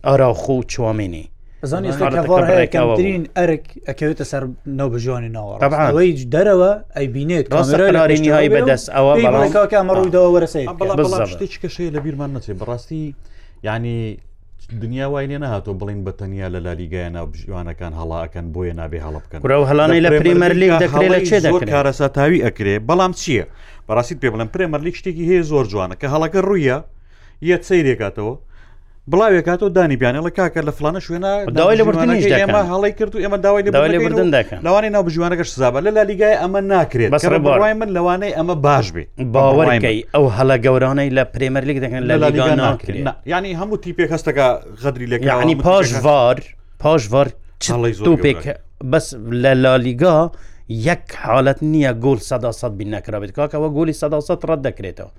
Speaker 1: ئاراخۆ و چوامێنی
Speaker 2: بزانانی کەمترین ئەرک ئەکەوێتە سەر نەوبژوانی ناوەڕەوەی دەرەوە ئەیبینێت
Speaker 1: ڕاستەراری نهایی بەدەست
Speaker 2: ئەوە ئەمە ڕوویداوە وەرەسەی شتێک
Speaker 1: کەشەیە لە بیرمان نەچێت بەڕاستی ینی دنیا وای لێ نهاتۆ بڵین بە تەنیا لە لالیگایەنا بژیوانەکان هەڵاکەن بۆیە نابێ هەڵبکەن و
Speaker 3: هەلانەی لە پرمەرلیگ دەکرێت لە چێ کارەسا
Speaker 1: تاوی ئەکرێ بەڵام چییە؟ بەڕاستیت پێ بڵم پرێمەرلیک شتێکی هەیە زۆر جوانە کە هەڵەکە ڕوویە یە سەیرێکاتەوە بڵاوێک کاتۆ دانی بیانەڵە کاکە لە فلانە
Speaker 3: شوێنە داوای لە بردننیش ئێمە هەڵی کرد و ئێمە داوای لە بردن دەکەن
Speaker 1: لەوانی ناو بژوانەکەش زابە لە لا لیگای ئەمە ناکرێت بەسڕای من لەوانەی ئەمە باش بێ
Speaker 3: باوەڕگەی ئەو هەڵە گەورانەی لە پرێمەر لێک دەکەن لە لیگا ناکرێت
Speaker 1: ینی هەموو تیپێک هەستەکە غەدری
Speaker 3: لێک ینی پاش وار پاش وار تۆپێک بەس لە لالیگا یەک حالت نییە گۆل سەدا سەد بین نەکرابێت کاکەوە گۆلی سەدا سەد ڕەت دەکرێتەوە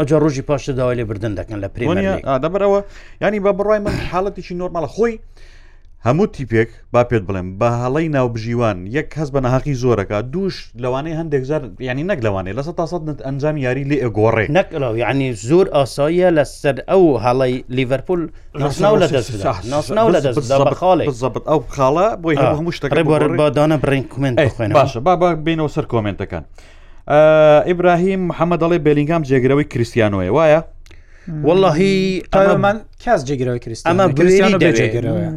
Speaker 3: ئەوجا ڕۆژی پاشە داوای لێ بردن دەکەن لە پرێمە
Speaker 1: دەبەرەوە ینی بە بڕای من حاڵەتیشی نۆرمالە خۆی هەموو تیپێک با پێت بڵێم بە هەڵی ناوبژیوان یەک هەز بە نەهاقی زۆرەکە دووش لەوانەیە هەندێک زار ینی نەک لەوانێت لە تا ئەنجام یاری لێ ئەگۆڕێ
Speaker 3: نەکڵاو ینی زۆر ئاساییە لە سەر ئەو هەڵی لیڤەرپول ناسناو لە دەستناو لە دەستبت
Speaker 1: ئەو خاڵە بۆی هەموو شتەکە
Speaker 3: بادانە برین کومنت
Speaker 1: باشە با بینەوە سەر کۆمنتەکان. ئیبراهیم محەممە دەڵێ بێلینگام جێگرەوەی کریسیانۆی وایە
Speaker 3: واللهی
Speaker 2: ئەمان کەس جێگرەوەی
Speaker 3: کریست ئەمە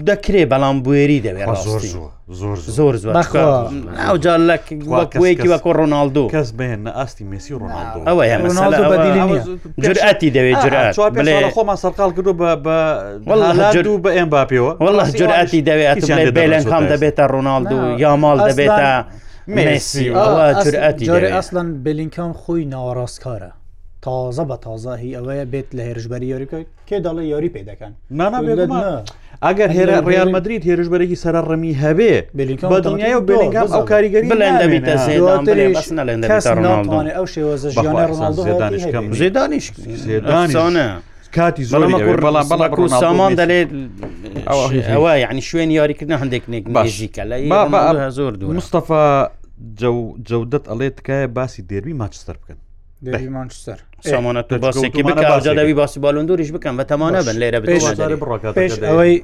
Speaker 3: دەکرێ بەڵام بێری دەوێت زۆر زۆر زۆر ناوجارێکی وەکۆ ڕۆناالدو
Speaker 1: کەس بێن ئاستی مسی ڕۆناالدو ئەوە جرعەتی دەوێت خۆمان سەرقال کردو بەلاجر
Speaker 3: بە ئەم باپیەوە وله جرعەتی دەوێت بێلەن خام دەبێتە ڕۆناالدو یامال دەبێتە. مسی
Speaker 2: ئەسلەن بلینکام خۆی ناوەڕاستکارە تازە بە تازاهی ئەوەیە بێت لە هێرشبەری یاریکە کێ دەڵێ یاری پێ دەکەن
Speaker 1: ئەگەر هێرا ڕیان مدریت هێرشبەرێکی سەر ڕمی هەبێ بە دنیای و بلینگام ئەو کاریگەری
Speaker 3: بڵێن
Speaker 1: ئەو شێوەزە
Speaker 3: ژیانە ڕزیدانیشکە زێدانیشانە. کاتی زۆر بەڵام بەڵام سامان دەلێت ئەوە یعنی شوێن یاریکردن هەندێک نێک باشیکە
Speaker 1: لە زۆر دوور مستەفا جەودەت ئەڵێ تکایە باسی دێربی ماچستەر
Speaker 3: بکەن مانچستەر سامانە تو باسێکی بکەجادەوی باسی بالندوریش بکەم بە تەمانە بن لێرە
Speaker 2: ئەوەی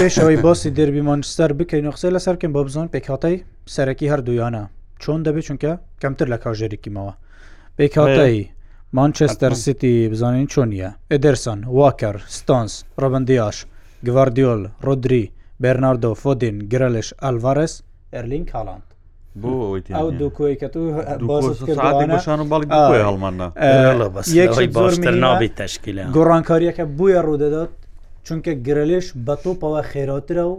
Speaker 2: پێش ئەوەی باسی دەربی مانچستەر بکەین نخسە لە سەرکەم بۆ بزۆن پێکاتەی سەرەکی هەردوویانە چۆن دەبێت چونکە کەمتر لە کاژێریکیمەوە پێکاتایی مانچستەر سیتی بزانین چۆنیە ئەدرسن واکەر ستانس ڕەبندیاش گواردیۆل ڕۆدری بەرناردۆ فۆدین گرەلش ئەلڤارس ئەرلین کاڵاند ئەو دوو کۆی کە تو هەڵماننابی تشکیل گۆڕانکاریەکە بویە ڕوودەدات چونکە گرەلش بە تۆپەوە خێراترە و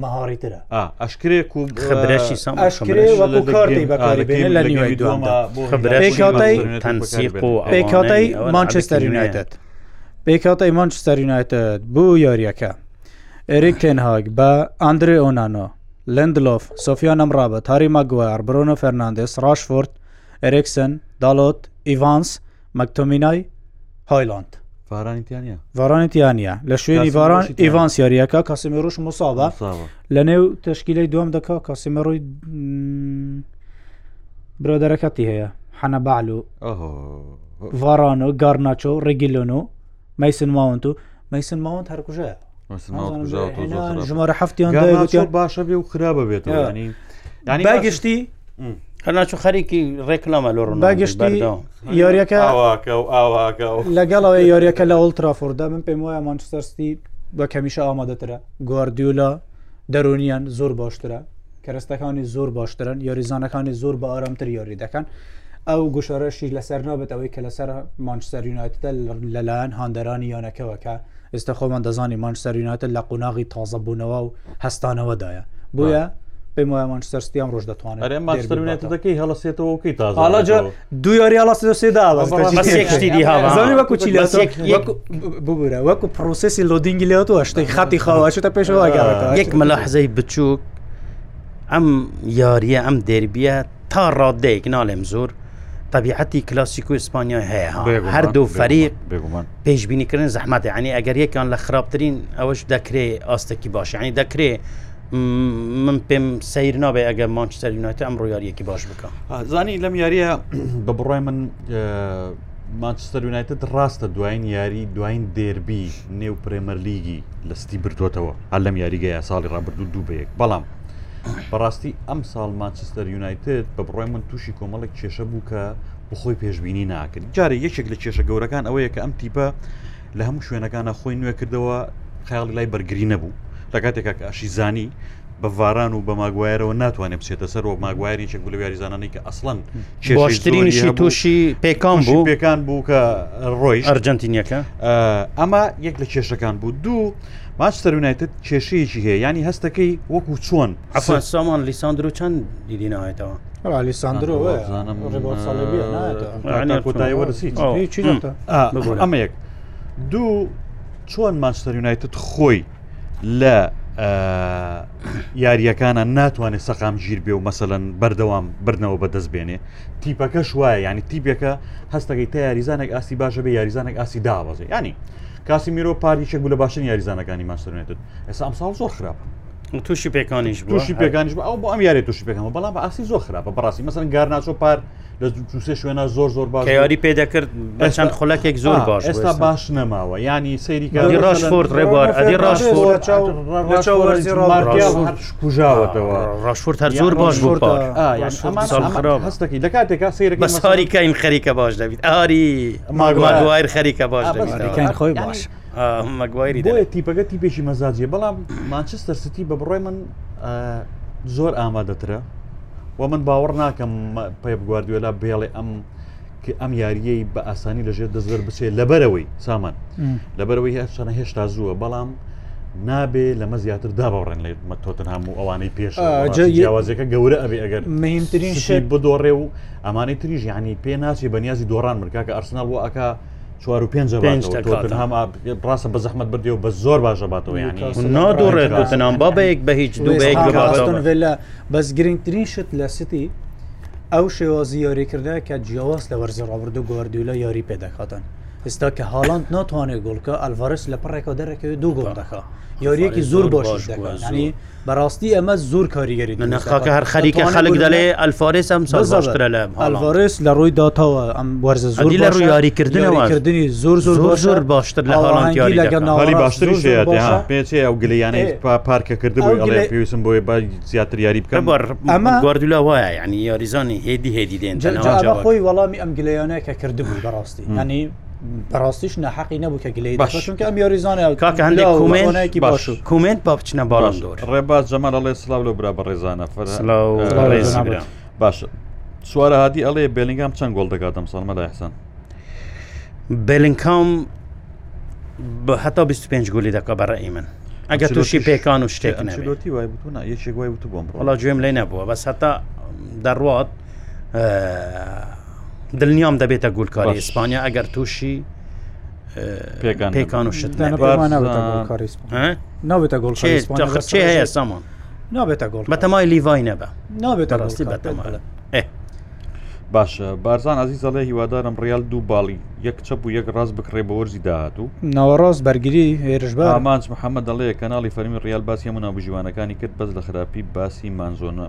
Speaker 2: مەهاری
Speaker 1: ترە ئەشکرێک و
Speaker 3: خبرەشی
Speaker 1: سام کاری بەکاری لە نیوەی
Speaker 2: پێکاتەی مانچستر یونایتت پێکاتەی مانچستر یونایتت بوو یاریەکە ئێریک تێنهاگ بە ئەندرێ ئۆنانۆ لندلۆف سۆفیان ئەمڕابە تاری مەگووار برۆنە فەرناندس ڕاشفۆرد ئەرێکسن داڵۆت ئیڤانس مەکتۆمینای هایلاند ڤرانیتیانە لە شوێنی ڤران ئیڤان سیارریەکە کاسیمە ڕۆژ مساڵە لە نێو تشکیلەی دوم دەکا کاسیمە ڕۆی برۆدەرەکەتی هەیە حەنە باعل و ڤران و گارناچۆ و ڕێگیلۆن و مەسن ماونت و مەسن ماونت
Speaker 1: هەرکوژەیە ژمارە هەفتیان
Speaker 3: باشە بێ و خراپە بێت
Speaker 1: گشتی
Speaker 3: هەناچوو خەریکی ڕێکلامە لە ڕوون
Speaker 1: داگەشتی یاریەکە
Speaker 2: لەگەڵەوەی یاریەکە لە ئۆلترافۆردا من پێم وایە مانچستەرستی بە کەمیشە ئامادەترە گواردیولا دەرونیان زۆر باشترە کەرەستەکانی زۆر باشترن یاریزانەکانی زۆر بە ئارامتر یاری دەکەن ئەو گوشارەشی لەسەر نابێت ئەوەی کە لەسەر مانچستەرینایتدا لەلایەن هاندەرانی یانەکەەوەکە ئێستا خۆمان دەزانی مانچستەرینایتە لە قوناغی تازەبوونەوە و هەستانەوەدایە بۆیە پێم وایە مانچستەرستیان
Speaker 1: ڕۆژ دەتوانێت ئەرێ ماستەرونێت دەکەی هەڵسێتەوە کەی تا هەڵاجە دو
Speaker 2: یاری هەڵاسی سێدا وەکوبورە وەکو پرۆسسی لۆدینگی لێتەوە شتی خەتی خاواشتە
Speaker 3: پێشەوەگەڕێت یەک مەلا حزەی بچووک ئەم یاریە ئەم دەربە تا ڕادەیەک ناڵێم زۆر طبیعەتی کلاسیکو ئیسپانیا هەیە هەر دوو فەریق پێشببینیکردن زەحمەتی عنی ئەگەر یەکیان لە خراپترین ئەوەش دەکرێ ئاستەکی باش عنی دەکرێ من پێم سیر نابێ ئەگە مانچستەر یونایتە ئەم ڕۆیاریەکی باش بکە
Speaker 1: زانی لەم یاریە بە بڕای من مانچستەر یونایتت ڕاستە دوایین یاری دوایین دێربی نێو پرێمەر لیگی لەستی بردوێتەوە هەر لەم یاریگەیە ساڵی ڕابردوو دوو بەیەک بەڵام بەڕاستی ئەم ساڵ مانچستەر یونایتت بە بڕای من تووشی کۆمەڵێک کێشە بوو کە بخۆی پێشببینی ناکرد جارە یەکێک لە کێشە گەورەکان ئەوەیە کە ئەم تیپە لە هەموو شوێنەکانە خۆی نوێ کردەوە خیاڵی لای بەرگری نەبوو تا کاتێکە ئاشی زانی بە ڤاران و بە ماگوایرەوە ناتوانێت بچێتە سەر و ماگوایری چێک لە یاریزانانی کە ئەسڵەن
Speaker 3: باشترینشی تووشی پێکان بوو
Speaker 1: پێکان بوو کە ڕۆی
Speaker 3: ئەرجنتینیەکە
Speaker 1: ئەمە یەک لە کێشەکان بوو دوو ماچتەرونایتت کێشەیەکی هەیە ینی هەستەکەی وەکو چۆن
Speaker 3: ئەفان سامان لیساندرۆ چند دیدی نایێتەوە
Speaker 1: لیساندرۆ ئەمە یەک دوو چۆن ماچتەرونایتت خۆی لە یاریەکانە ناتوانێت سەقام گیر بێ و مەسەەن بەردەوام برنەوە بەدەست بێنێ تیپەکەش وایە ینی تیپێکە هەستەکەی تا یاریزانێک ئاسی باشە بێ یاریزانێک ئاسی دابەزێ ینی کاسی میرۆ پاریشە گولە باشن یاریزانەکانی ماسرێتت ئێستا ئەم ساڵ زۆر خراپە تووشی
Speaker 3: پێکانیش تووشی
Speaker 1: پێکانیش ئەو بۆ ئەم یاری تووشی پێکەوە بەڵام ئاسی زۆر خراپە بەڕاستی مەسن گارناچۆ پار لە دووسێ شوێنە
Speaker 3: زۆر زۆر باش یاری پێدەکرد بەچەند خولەکێک زۆر
Speaker 1: باش ئێستا باش نەماوە ینی سەیری
Speaker 3: ڕاشفۆرد ڕێبوار ئەدی
Speaker 1: ڕاشفۆرتژاوەتەوە
Speaker 3: ڕاشفۆرت هەر زۆر باش
Speaker 1: هەستەکەی لە کاتێکا سیر بەساری
Speaker 2: کاین
Speaker 3: خەریکە
Speaker 2: باش
Speaker 3: دەبیت ئاری ماگووایر خەریکە باش
Speaker 2: خۆی باش.
Speaker 3: مەگوایری
Speaker 1: دەێت تیپەکە تیپێکی مەزاجیە بەڵام مانچستەر ستی بە بڕۆی من زۆر ئامادەترە و من باوەڕ ناکەم پێ بگواردوێلا بێڵێ ئەم کە ئەم یاریەی بە ئاسانی لەژێر دەزر بچێت لەبەرەوەی سامان لەبەرەوەی هەچەنە هێشتا زووە بەڵام نابێ لەمە زیاتر دابڕێن لێ مەتۆتن هەموو ئەوانەی پێش جیاوازەکە گەورە ئەبێ ئەگەر
Speaker 2: مهمترین شێ
Speaker 1: بدۆڕێ و ئەمانەی تریژ ینی پێ ناچی بەنیازی دۆڕان مرکاکە ئەرسنال و ئەکا چوار و پێنج ڕاستە بە زەحمت بردیەوە بە زۆر باشە باتەوە
Speaker 3: نادۆڕێتنام بابەیەک بە هیچ دوێک
Speaker 2: بەس گرنگترین شت لە سیتی ئەو شێوازی یاریکردە کە جیاواز لە وەرزە ڕابرد و گواردیولا یاری پێدەخاتن. ئستا کە هاڵند ناتوانێت گۆڵکە ئەلڤەرس لە پڕێکەوە دەرەکەوێت دوو گۆڵ دەکە یاریەکی زۆر باشش دەکەنی بەڕاستی ئەمە زۆر کاریگەری
Speaker 3: نەخاکە هەر خەریکە خەلک دەڵێ ئەلفارێس ئەم سازاشترە لە
Speaker 2: ئەلڤەرس لە ڕووی داتەوە ئەم وەرزە زۆری لە
Speaker 3: ڕووی
Speaker 2: یاریکردنیکردنی زۆر زۆر زۆر
Speaker 3: باشتر لە هاڵندیاری باشتری
Speaker 1: پێچێ ئەو گلیانەی پارکەکردن پێویستم بۆی با زیاتر
Speaker 3: یاری
Speaker 1: بکەم
Speaker 3: ئەمە گواردولا وایە ینی یاریزانی هێدی هێدی دێن
Speaker 2: خۆی وەڵامی ئەم گلیانەیە کە کردبوو بەڕاستی ینی بەڕاستیش نەحقی نەبوو کە گلی
Speaker 1: باشکە
Speaker 2: ئەم
Speaker 3: یاریزانە کاکە هەندێک کومێنێکی باش کومنت با بچنە باش
Speaker 1: ڕێبا جەمان ئەڵێ سلااو لە برا بە ڕێزانە باش سوارە هادی ئەڵێ بلینگام چەند گۆڵ دەکاتم سەڵمە لە حسان
Speaker 3: بلینکام هەتا 25 گولی دەکە بەڕێی من ئەگە تووشی پێکان و شتێک نەوتی
Speaker 1: وای بتونە یەکێک وای بوو بۆم وڵا
Speaker 3: گوێم لێ نەبووە بەس هەتا دەڕات دڵنیام دەبێتە گولکاری ئیسپانیا ئەگەر تووشی پێکان و شت نابێتە گۆڵ چی هەیە سامان نابێتە
Speaker 2: گۆڵ بەتەمای
Speaker 3: لیڤای
Speaker 2: نەبە نابێتە ڕاستی بەتەمالە
Speaker 1: باشە بارزان ئازیزەڵێ هیوادارم ڕیال دوو باڵی یەک چەپ و یەک ڕاست بکڕێ بە وەرزی داهاتوو
Speaker 2: ناوەڕاست بەرگری
Speaker 1: هێرش بە مانچ محەممەد دەڵەیە کەناڵی فەرمی ڕیال باسی هەمو ناوبژیوانەکانی کرد بەس لە خراپی باسی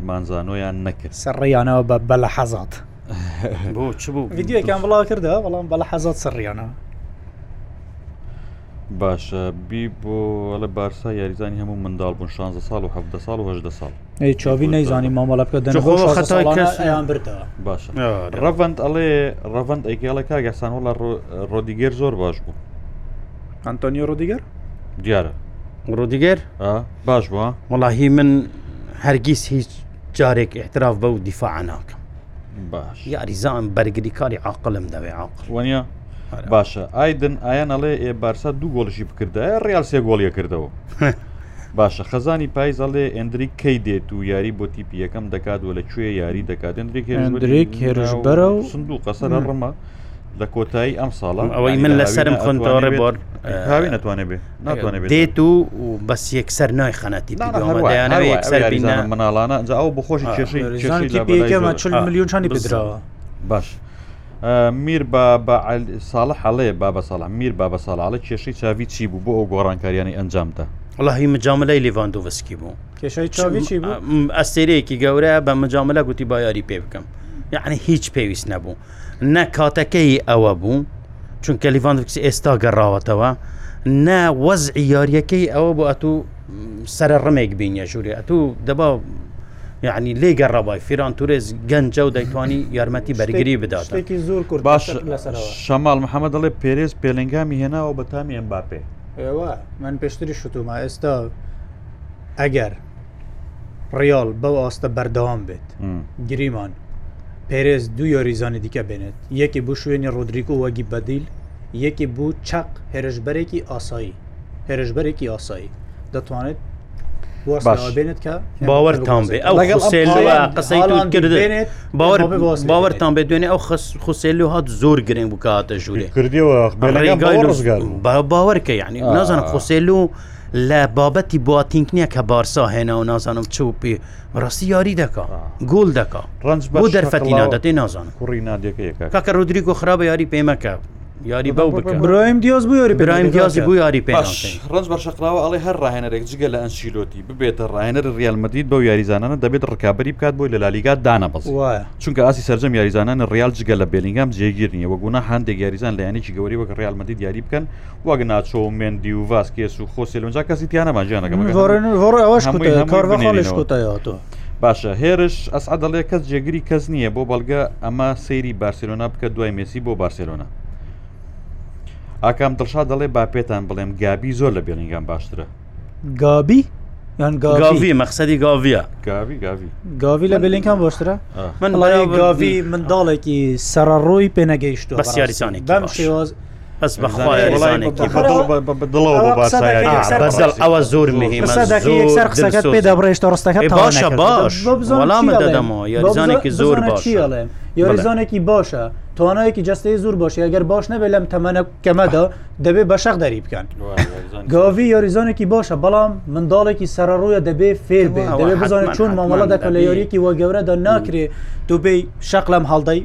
Speaker 1: مانزانۆیان نەکرد
Speaker 2: سەرڕیانەوە بە بە لە حەزات بۆ چ بوو یددیوەکان بڵا کردە بەڵام بەلا حەزات سڕیانە
Speaker 1: باشە بی بۆ لە بارسا یاریزانی هەموو منداڵ بوون 16 سال و ه سال و هدە ساڵ
Speaker 2: چاوی نەیزانی
Speaker 1: مامەڵە بکە دەیان بردەوە باشە ڕەڤند ئەڵێ ڕەڤند ئەیکیڵە کاگەسان وڵە ڕۆدیگەر زۆر باش بوو
Speaker 2: ئەنتۆنیۆ ڕۆدیگەر
Speaker 1: دیارە
Speaker 3: ڕۆدیگەر
Speaker 1: باش بووە وڵاهی
Speaker 3: من هەرگیز هیچ جارێک احتراف بە و دیفاع ناک باش یاریزان بەرگری کاری عقلم دەوێ
Speaker 1: عقلوانە باشە ئایدن ئایان ئەڵێ ئێ بارسا دوو گۆڵشی بکردایە ڕیال سێ گۆڵیە کردەوە باشە خەزانی پایزەڵێ ئەندری کەی دێت و یاری بۆ تیپی یەکەم دەکات و لەکوێ یاری دەکات ئەندریک
Speaker 2: هێندرێک هێرش بەرە و
Speaker 1: سندوو قەسەر ڕمە. لە کۆتایی ئەم ساڵە
Speaker 3: ئەوەی من لە سرم
Speaker 1: خوندەوە ڕێبۆر هاوی ناتوانێت بێ ناتوانێت دێت
Speaker 3: و بەس یەکسەر نای
Speaker 1: خەنەتی مناڵانە ئەجا ئەو بخۆشی کێشی میلیۆنشانی
Speaker 2: بدراوە
Speaker 1: باش میر بە ساڵە حەڵەیە با بە ساڵە میر با بە ساڵاڵە کێشەی چاوی چی بوو بۆ ئەو گۆڕانکاریانی ئەنجامدا وڵی
Speaker 3: مجاملەی لیڤاندۆڤسکی بوو کێشەی چاوی چی ئەستێرەیەکی گەورە بە مجاملە گوتی با یاری پێ بکەم یعنی هیچ پێویست نەبوو. نە کاتەکەی ئەوە بوو چونکە لیڤاندکس ئێستا گەڕاوەتەوە نە وەزعی یاریەکەی ئەوە بۆ ئەتو سرە ڕمێک بینە ژووری ئەتو دەبا یعنی لێ گەڕابای فیران تورێز گەنجە
Speaker 1: و
Speaker 3: دەیتوانی یارمەتی بەرگری بدات
Speaker 2: زۆر
Speaker 1: کورد باش شەماڵ محەممەد دەڵێ پێرێز پێلنگامی هێناوە بە تامی ئەم باپێ
Speaker 2: ئێوە من پێشتری شتومە ئێستا ئەگەر ڕیال بەو ئاستە بەردەوام بێت گریمان پێرێز دوو یۆریزانی دیکە بێنێت یەکی بوو شوێنی ڕۆدریکۆ وەگی بەدیل یەکی بوو چەق هێرشبەرێکی ئاسایی هێرشبەرێکی ئاسایی دەتوانێت
Speaker 3: بێنێت کە باوەتان بێ ئەو قسەیکردێت باوەتان بێ دوێنێ ئەو خوسێلو هات زۆر گرنگ بکاتە
Speaker 1: ژوورێ کردیەوە
Speaker 3: باوەڕکە یعنی نازانم خوسێلو و لە بابەتی باتینکنیە کە بارسا هێنا و نازانم چوپی ڕاستی یاری دەکا گول دەکا ڕنج بۆ دەرفەتی نادەتی نازانم کوڕی نادێکەکە کاکە ڕودریگۆ خراپە یاری پێمەکە
Speaker 1: یاری بەو بکە برایم
Speaker 2: دیاز بوو یاری برایم دیازی بوو یاری پێ ڕنج
Speaker 1: بە شقراوە ئەڵێ هەر ڕاهێنەرێک جگە لە ئەنشیلۆتی ببێتە ڕاهێنەر ریالمەدید بەو یاریزانانە دەبێت ڕکابی بکات بۆی لە لالیگا دانەبز چونکە ئاسی سەررجەم یاریزانان ریال جگە لە بێلینگام جێگیر نیە وەگونا هەندێک یاریزان لە یانێکی گەوری وەک ریالمەدید یاری بکەن وەگە ناچۆ مێندی و ڤاسکێس و خۆسیلونجا کەسی
Speaker 2: تیانەماژیانەکەمەوەش
Speaker 1: باشە هێرش ئەسعدەڵێ کەس جێگری کەس نییە بۆ بەڵگە ئەمە سەیری بارسلۆنا بکە دوای مێسی بۆ بارسلۆنا ئاکام دڵشا دەڵێ با پێتان بڵێم گابی زۆر لە بێنینگان باشترە
Speaker 2: گابی یان
Speaker 3: گاوی مەقصدی گاویە گاوی
Speaker 1: گاوی گاوی لە بلینکان باشترە من گاوی منداڵێکی سەرڕۆی پێنەگەیشتو بەسیاریسانی بەم شێواز بەس بەخوایزانڵەوە ئەوە زۆر مهمەسەر قسەکەت پێ دەبڕێشتە ڕستەکە باشە باش وەڵامە دەدەمەوە یاریزانێکی زۆر باشڵێ یاریزانێکی باشە توانایەکی جستەی زۆر باش ئەگەر باش نەبێت لەم تەمەە کەمەدا دەبێت بە شەق دەری بکەن گاوی یاریزانێکی باشە بەڵام منداڵێکی سەرڕویە دەبێ فێر بێ دەبێت بزانێت چۆن مامەڵە دەکە لە یاریکی وە گەورەدا ناکرێ دوبێ شەق لەم هەڵدەی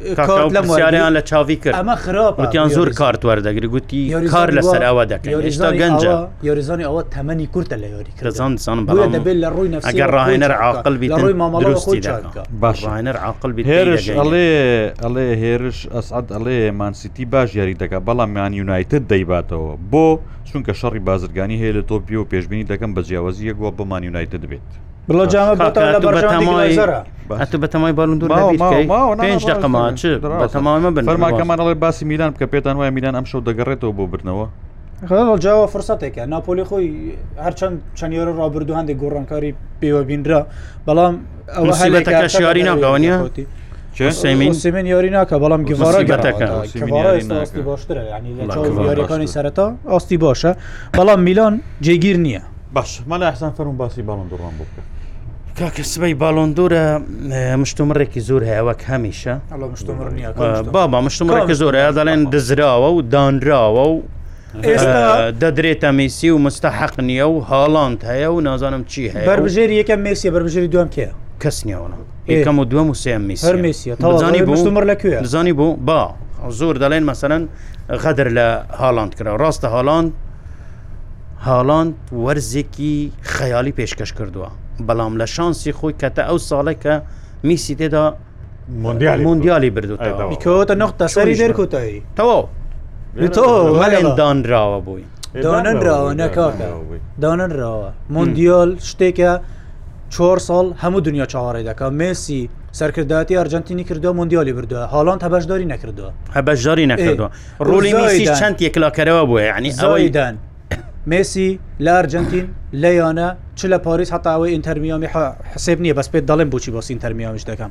Speaker 1: لەیان لە چاوی کرد ئەمە خراپوتیان زۆر کارتوەردەگری گوتی کار لە سەراوە دەکەن هێشتا گەنج یۆریزانی ئەوە تەمەنی کورتە لە یۆری کرزانسان دەبێت لە ڕووی ئەگەر ڕاهێنەر عقل ڕووی مامەڕستی باشڕاهێنەر عقل هێرش ئەڵێ ئەڵێ هێرش ئەسعد ئەڵێ مانسیتی باش یاری دەکە بەڵامیان یونایتت دەیباتەوە بۆ چونکە شەڕی بازرگانی هەیە لە تۆپی و پێشببینی دەکەم بە جیاوازی یەکوە بۆمان یونایتت دەبێت. بڵۆجامە بەتەمایەتە بەتەمای باندور پێنج دقەما چ بەتەمامە بن فەرماکەمانەڵێ باسی میلان کە پێتان وایە میلان ئەم شەو دەگەڕێتەوە بۆ برنەوە جاوە فرسەتێکە ناپۆلی خۆی هەرچەند چەندیۆرە ڕابردو هەندێک گۆڕانکاری پێوە بینرا بەڵام ئەوە هەلەکە شیاری ناگەوانە. سیمین یاری ناکە بەڵام گڤڕەکەەکە یاریەکانی سەرەتا ئاستی باشە بەڵام میلان جێگیر نییە باش مەلا حسان فەرم باسی باڵند دوڕان بکە کاکە سبەی باڵۆندۆرە مشتومڕێکی زۆر هەیەوەک هەمیشە بابا مشتومڕێکی زۆر دەڵێن دزراوە و دانراوە و دەدرێتە میسی و مستەحق نییە و هاڵاند هەیە و نازانم چی هەیە بەربژێری یەکەم مسی بەربژێری دوم کێ کەسنیەوەە یەکەم و دوم و سێم میسیزانی بۆمر لەکوێ زانی بوو با زۆر دەڵێن مەسەرەن غەدر لە هاڵاند کرا ڕاستە هاڵاند هاڵاند وەرزێکی خەیالی پێشکەش کردووە بەڵام لە شانسی خۆی کەتە ئەو ساڵێکە میسی تێدا مندیالی بردوتەوەتە نقطە سەری دەرکوتایی تەواو دانراوە بووی دانراوە نەکەبووی دانراوە مندیال شتێکە چۆر ساڵ هەموو دنیا چاوەڕێ دەکە مسی سەرکردداتی ئەرجنتینی کردو مندیالی بردووە هاڵان هەبەشداری نەکردووە هەبەشداری نەکردووە ڕۆلی چەند یەکلاکەرەوە بووە ینی ئەوەیدان مسی لە ئەرجنتین لەیانە چ لە پاریس هەتاوی ئینتەرمیامی حسب نییە بەس پێت دەڵێن بۆچی بۆسی ئینتەرمیامیش دەکەم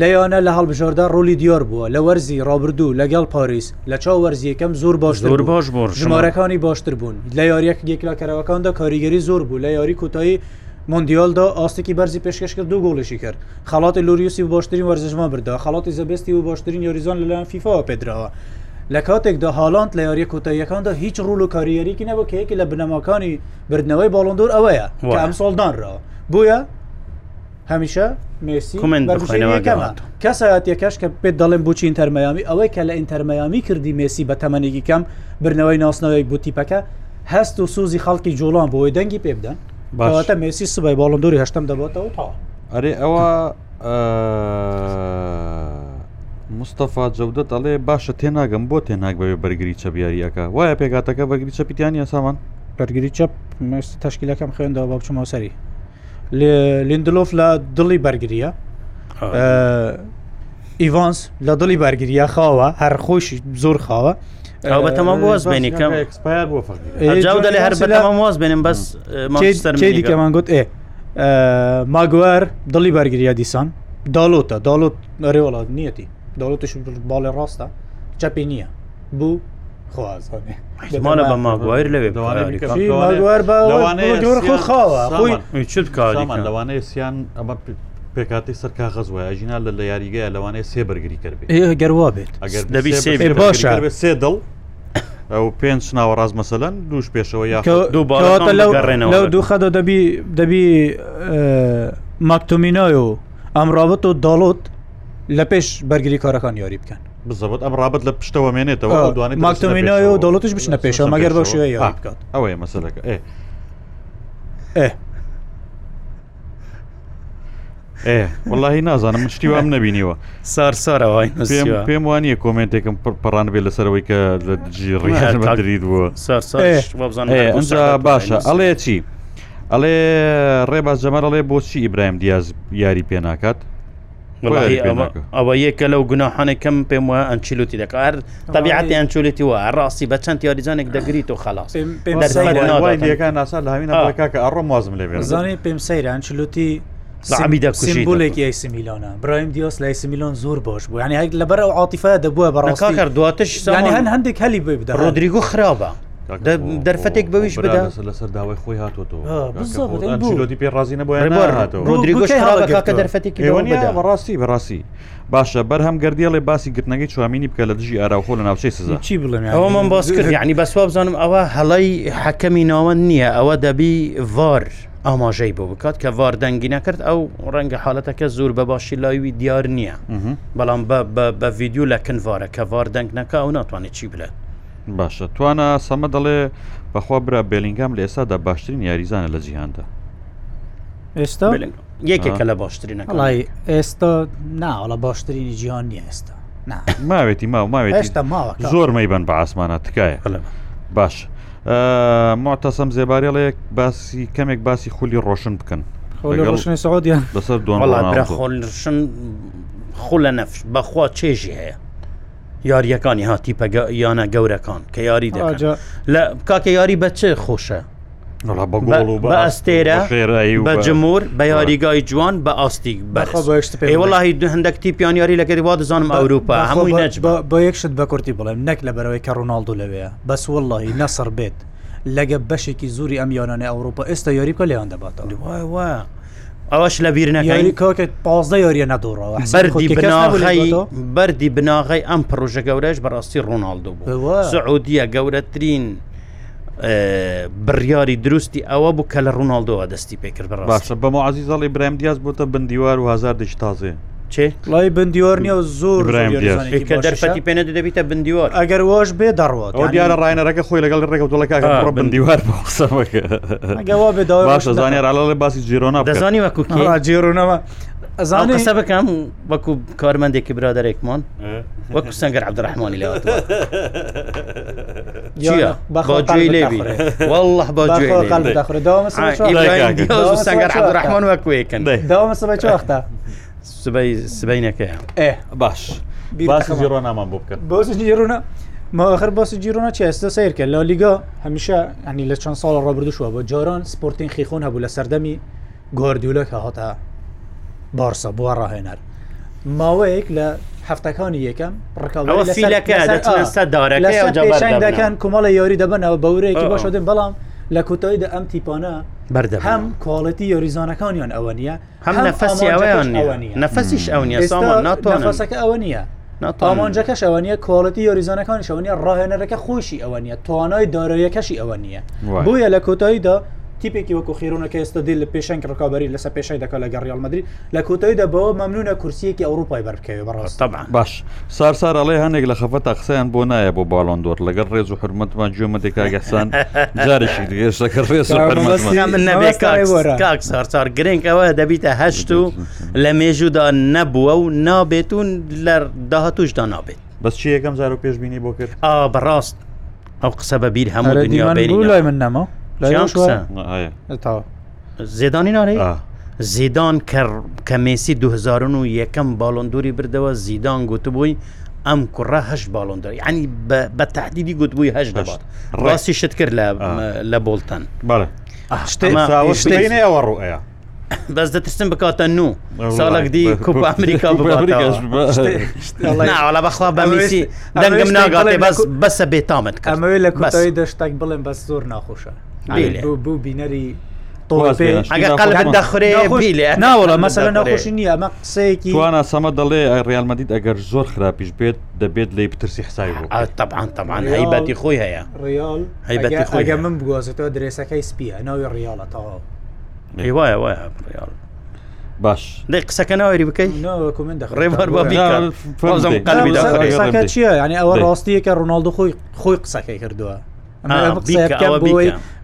Speaker 1: لەیانە لە هەڵبژاردا ڕۆلی دیۆر بووە لە وەرزی ڕابردوو لەگەڵ پاریس لە چاو وەرزیەکەم زۆر باش زۆر باش بۆ ژمارەکانی باشتر بوون لە یاریەک یەکلاکەرەوەکاندا کاریگەری زۆر بوو لە یاری کوتایی مندیالدا ئاستێکی بەرزی پێشکەش کرد دو گۆڵشی کرد خڵاتی لوریوسی باشترین وەرزشمان بردا خڵاتی زەبستی و باشترین یاریزان لەلایەن فیفا پێدراوە لە کاتێکدا هاڵاند لە یاری کۆتاییەکاندا هیچ ڕوول و کاریەرێکی نەبوو کە یەکی لە بنەماکانی بردنەوەی باڵندۆر ئەوەیە ئەم ساڵدانرا بویە هەمیشە مسی کەسایەتەکەش کە پێت دەڵێن بچی ئینتەرمەیامی ئەوەی کە لە ئینتەرمەیامی کردی مسی بە تەمەێکی کەم برنەوەی ناسنەوەی بوتیپەکە هەست و سوزی خەڵکی جوڵان بۆی دەنگی پێ بدەن باتە مسی سبای باڵندۆری هەشتم دەبێتەوە تا ئەرێ ئەوە مستەفا جەودە ئەڵێ باشە تێناگەم بۆ تێناک بەوێ بەرگری چەبیاریەکە وایە پێگاتەکە بەرگری چەپیتیان یاسامان بەرگری چەپ تشکیلەکەم خوێندەوە بە بچمەوە سەری لیندلۆف لە دڵی بەرگریە ئیڤانس لە دڵی بەرگریە خاوە هەر خۆشی زۆر خاوە بە تەمام واز بینیکەم جاودە لە هەر بەتەمام واز بێنم بەس دیکەمان گوت ئێ ماگوار دڵی بەرگریە دیسان داڵۆتە داڵۆت نەرێوەڵات نیەتی دەوڵەتیش باڵێ ڕاستە چپی نییە بوو خوازمانە بە ماگووایر لەوێ لەوانەیە سیان ئەمە پێکاتی سەرکا غەزوایە ژینا لە لە یاریگەیە لەوانەیە سێ بەرگری کردێت گەروا بێت ئەگەر سێ دڵ ئەو پێنج ناوە ڕاز مەسەلەن دووش پێشەوە یا لەو دوو خەدە دەبی دەبی ماکتۆمینای و ئەمڕابەت و داڵۆت لە پێش بەرگری کارەکان یاری بکەن بزەبت ئەم رابط لە پشتەوە مێنێتەوە دوانێت ماکتۆمینەوە و دەڵەتش بچنە پێشەوە مەگەر بە شوێ یاری بکات ئەوەیە مەسلەکە ئێ ئێ ئێ وڵی نازانم شتی وام نبینیوە سار سارەوەی پێم وانە کۆمنتێکم پڕان بێ لەسەرەوەی کە لە جیڕیدرید بووە ئەجا باشە ئەڵێ چی ئەڵێ ڕێباز جەمەڕەڵێ بۆچی ئیبراهیم دیاز یاری پێ ناکات ئەوە یەکە لەو گوناحانێک کەم پێم وە ئەنچیلوتی دەکار تەبیعاتی ئەنچولتی وە ڕاستی بە چەند یاریزانێک دەگریت و خلاص دیەکان ناسا لەینەکە ئەڕۆ مازم لێ زانانی پێم سەیر ئەنچلوتی سیمبولێکی ئەیسی میلیۆنە برایم دیۆس لە ئەیسی میلیۆن زۆر باش بوو ینی هەک لەبەر ئااتیفە دەبووە بەڕاستکار دواتش هەندێک هەلی بێ بدە ڕۆدریگو خراپە دەرفەتێک بەویش بدا لەسەر داوای خۆی هاتوۆتی پێ ڕازی نەبووکە دەرفەتێکی ڕاستی بەڕاستی باشە بەرهەم گردیڵێ باسی گرتنەکەی چوامینی بکە لە دژی ئاراخۆ لە ناوچەی سزا چی بڵێن ئەوە من باس کرد ینی بەسوا بزانم ئەوە هەڵی حەکەمی ناوەند نییە ئەوە دەبی ڤار. ئاماژەی بۆ بکات کە ڤار دەنگی نەکرد ئەو ڕەنگە حالەتەکە زۆر بە باشی لایوی دیار نییە بەڵام بە ڤیددیو لە کنوارە کە ڤار دەنگ نەکە ئەو ناتوانێت چی بلێت باشە توانە سەمە دەڵێ بەخوا برا بێلینگام لە ئێستادا باشترین یاریزانە لە جیهاندا ئێستا یەکێکە لە باشترینە ئەڵی ئێستا ناوەڵە باشترینی جیهان نیە ئێستا ماوێتی ماو ماوێت ئێستا ماوە زۆر مەیبەن بە ئاسمانە تکایە باش معتەسەم زێبارێڵەیەک باسی کەمێک باسی خولی ڕۆشن بکەن ڕۆشنی سعودیان لەسەر دوۆڵ خۆ لە نەفش بەخوا چێژی هەیە یاریەکانی هاتی یانە گەورەکان کە یاری دەکەن لە کاکە یاری بە چه خۆشە بە ئەستێرە بە جمور بە یاریگای جوان بە ئاستیک بەوەڵی دو هەندێک تیپیان یاری لەگەری وا دەزانم ئەوروپا هەمووی نەج بە یەکشت بە کورتی بڵێم نەک لە بەرەوەی کە ڕۆناالدو لەوەیە بەس وڵی نەسەر بێت لەگە بەشێکی زوری ئەم یانانە ئەوروپا ئێستا یاریکە لەیان دەباتەوە. ئەوەش لە بیرنەکەیکەوت پازدە یاریە نەدوڕەوە بەری بناغی بەری بناغی ئەم پرۆژە گەورەش بەڕاستی ڕۆناالدۆ بوو سعودیە گەورەترین بڕیاری دروستی ئەوە بوو کە لە ڕووناالدۆوە دەستی پێکرد باشە بەمە عزیزڵی برام دیاز بۆتە بندیوار و هزار دش تازێ چێ لای بندیوار نیە زۆر کە دەرفەتی پێێنە دەبیتە بندیوار ئەگەر وەش بێ دەڕوات ئەو دیارە ڕایەنەکە خۆی لەگەڵ ڕێگە دوڵەکە بندیوار باشە زانێراڵێ باسی جیرۆنا دەزانی وەکو جیرونەوە ئەزانانی سە بکەم وەکو کارمەندێکی برادێکمان وەکو سنگەر عبدڕحمانی لەوە والله باجێ سنگەر عبدڕحمان وەکوێکن داوامە سەبەی وەختە سبینەکەیە ئێ باش ڕۆنامان بۆ بکەن بۆسجی ڕوونە ماخر باسی جیرۆنا چ ئێستا سیرکە لە لیگا هەمیشە ئەنی لە چەند ساڵ ڕابردوشوە بۆ جاران سپۆرتین خیخۆن هەبوو لە سەردەمی گۆردیولەکە هاتە بارسە بووە ڕاهێنەر ماوەیەک لە هەفتەکانی یەکەم ڕکەکەەکەن کومەڵە یاری دەبنەوە بەورەیەکی باشدن بەڵام لە کوتاییدا ئەم تیپانە بەردە هەم کۆڵەتی یۆریزانەکانیان ئەوە نیە هەم نەفەسی ئەوەیان نەفەسیش ئەو نیە ناتوانەکە ئەوە نییە ئامانجەکەش ئەوە نیە کۆڵەتی یۆریزانەکانی شەوە نیە ڕاهێنەرەکە خۆشی ئەوە نیە توانای دارەیەکەشی ئەوە نییە بۆیە لە کۆتاییدا تیپێکی وەکو خێرونەکە ئێستا دی لە پێشنگ ڕکابی لەسەر پێشای دەکە لە گەڕیال مدرری لە کۆتاییدا بەوە مەمنونە کورسیەکی ئەوروپای بەرکەوێ بەڕاستەمان باش سار سار ئەڵێ هەندێک لە خەفەت قسەیان بۆ نایە بۆ باڵۆن دۆر لەگەڵ ڕێز و حرمەتمان جومەتێکگەسان جارشی دیێشەکە ڕێز سارچار گرنگ ئەوە دەبیتە هەشت و لە مێژودا نەبووە و نابێتون لە داهاتوشدا نابێت بەس چی یەکەم زار و پێشببینی بۆ کرد ئا بەڕاست ئەو قسە بەبییر هەموو دنیا لای من نەمە زێدانی نارێ زیدان کە مسی 2000 و یەکەم باڵندوری بردەوە زیدان گوتبووی ئەم کوڕە هەشت باڵندری ینی بە تهدیدی گوتبووی هەش دەبات ڕاستی شت کرد لە لە بۆڵتەن شتێنەوە ڕوئەیە بەس دەترسم بکاتە نو ساڵک دی کوپ ئەمریکا بڵا بەخوا بەمیسی دەنگم ناگاتێ بەس بەسە بێتامت ئەمەوێ لە کوتەوەی دەشتێک بڵێن بەس زۆر ناخۆشە بوو بینەری ناوەڵە مەسەر ناخۆشی نیە ئەمە قسەیەکی توانە سەمە دەڵێ ڕالمەدید ئەگەر زۆر خراپیش بێت دەبێت لی بترسی حسای تەبان تەمان هەیبەتی خۆی هەیە هەیبەتی خۆیگە من بگۆزێتەوە درێسەکەی سپیە ناوی ڕیاڵە تاوا وایە وایە ڕیاڵ باش دەی قسەکەناوەری بکەیت ڕێبەر بە چیە ینی ئەوە ڕاستیەکە ڕۆناالدو خۆی خۆی قسەکەی کردووە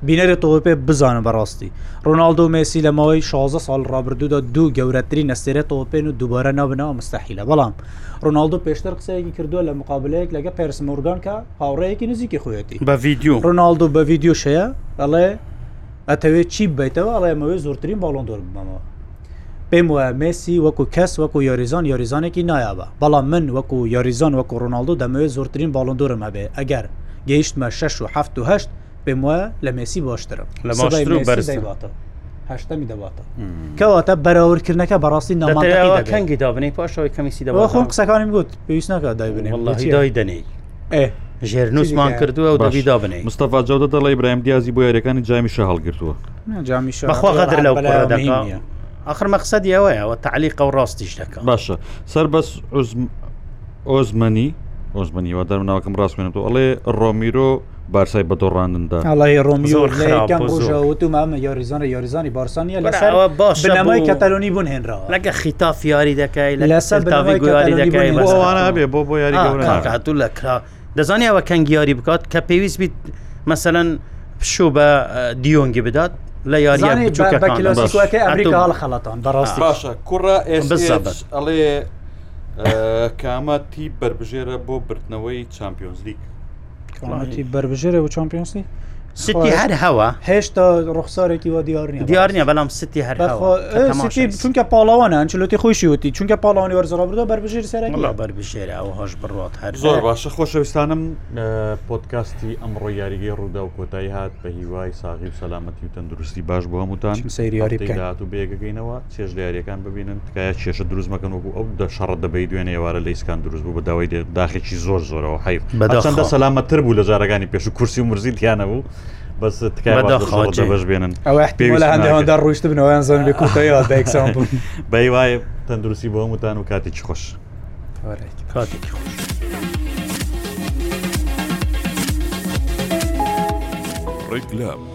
Speaker 1: بینەری تۆپێ بزانم بەڕاستی ڕۆناالدۆ مسی لەمەوەی 16 سال ڕابردوودا دوو گەورەترین نەستێرە تۆپێن و دووبارە نابنەوە مستحیلە بەڵام ڕۆناالدۆ پێشتر قسەیەکی کردووە لە مقابلەیەک لەگە پێرسمۆرگان کە هاوڕەیەکی نزیکی خۆەتی بە ڤیددیو ڕۆناالدۆ بە ڤیددیو شەیە ئەڵێ ئەتەوێت چی بیتەوە ئەڵێمەوەی زۆرترین باڵندۆر بمەوە پێم وایە مسی وەکو کەس وەکو یاریزان یاریزانێکی نایابە بەڵام من وەکو یاریزان وەکو ڕۆناالدۆ دەمەوێت زۆرترین باڵندۆرم هەبێ ئەگەر گەیشتمە 6 و ه پێم وە لە مێسی بۆشترم لەهمی دەباتە کەواتە بەراوردکردنەکە بەڕاستی ناکەنگی دابنی پاشەوەی کەمیسی دەبات خۆم قسەکانم گوت پێویست ناکە دابنی دەنی ژێرنووسمان کردووە و دەبی دابنی مستەفا جودە دەڵی برایم دیازی بۆ یاریەکانی جامیشە هەڵگرتووە جامیشەخواقدر لەو آخر مەقصدی ئەوەیەەوە تعلیق و ڕاستیش دەکە باشە سەر بەس ئۆزمەنی ئۆزمنیوە دەرمناوەکەم ڕاستێنێتەوە ئەڵێ ڕۆمیرۆ بارسای بە دۆڕاندندا ئەڵی ڕۆمیۆژەوت مامە یاریزانە یاریزانی بارسانە لەسەرەوە باشەمای کەتەلۆنی بوون هێنراوە لەگە خیتاف یاری دەکەی لەسەر تاوی گویاری دەکەیوانە بۆ بۆ یاری هاتوو لە کرا دەزانانی ئەوە کەنگ یاری بکات کە پێویست بیت مەسەەن پشو بە دیۆنگی بدات لە یاریان بچووکەکە ئەمریکا هەڵ خەڵەتان بەڕاستی باشە کوڕە ئەڵێ کامەتی بربژێرە بۆ برتنەوەی چمپیۆنزلیک کامەتی بربژێرە و چمپیۆنسی ستی هەر هەوە هێشتا ڕخسارێکی وە دیارنی دیارنیە بەڵام ستی هەر چونکە پاڵەوانە چلوتی خۆشی وتی چونکە پاڵانی وەرزڕبدا بەربژێر سەر بەربژێرە ئەو هەش بڕات هەر زۆر باشە خۆشەویستانم پۆتکاستی ئەمڕۆ یاریگەی ڕوودا و کۆتایی هات بە هیوای ساغی و سەلامەتی و تەندروستی باش بۆ هەمووتان سرییاریات و بێگەگەینەوە چێژ دیارەکان ببینن تکایە چێشە دروست مەکەن وەکو ئەو دە شەڕ دەبی دوێنێ ێوارە لە ئیسکان دروست بوو بەداوای داخێکی زۆر زۆرەوە حیف بەدەخەندە سەلامەتر بوو لە جارەکانی پێش و کورسی و مرزی تیانە بوو بەس تکایخواجێ بەش بێنن ئەوە هەندەوەدا ڕوشت بنەوەیان زۆن لە کوتەیە دایکسان بوون بەی وایە تەندروستی بۆ وتان و کاتی خۆش کاتی خۆش. Reclam.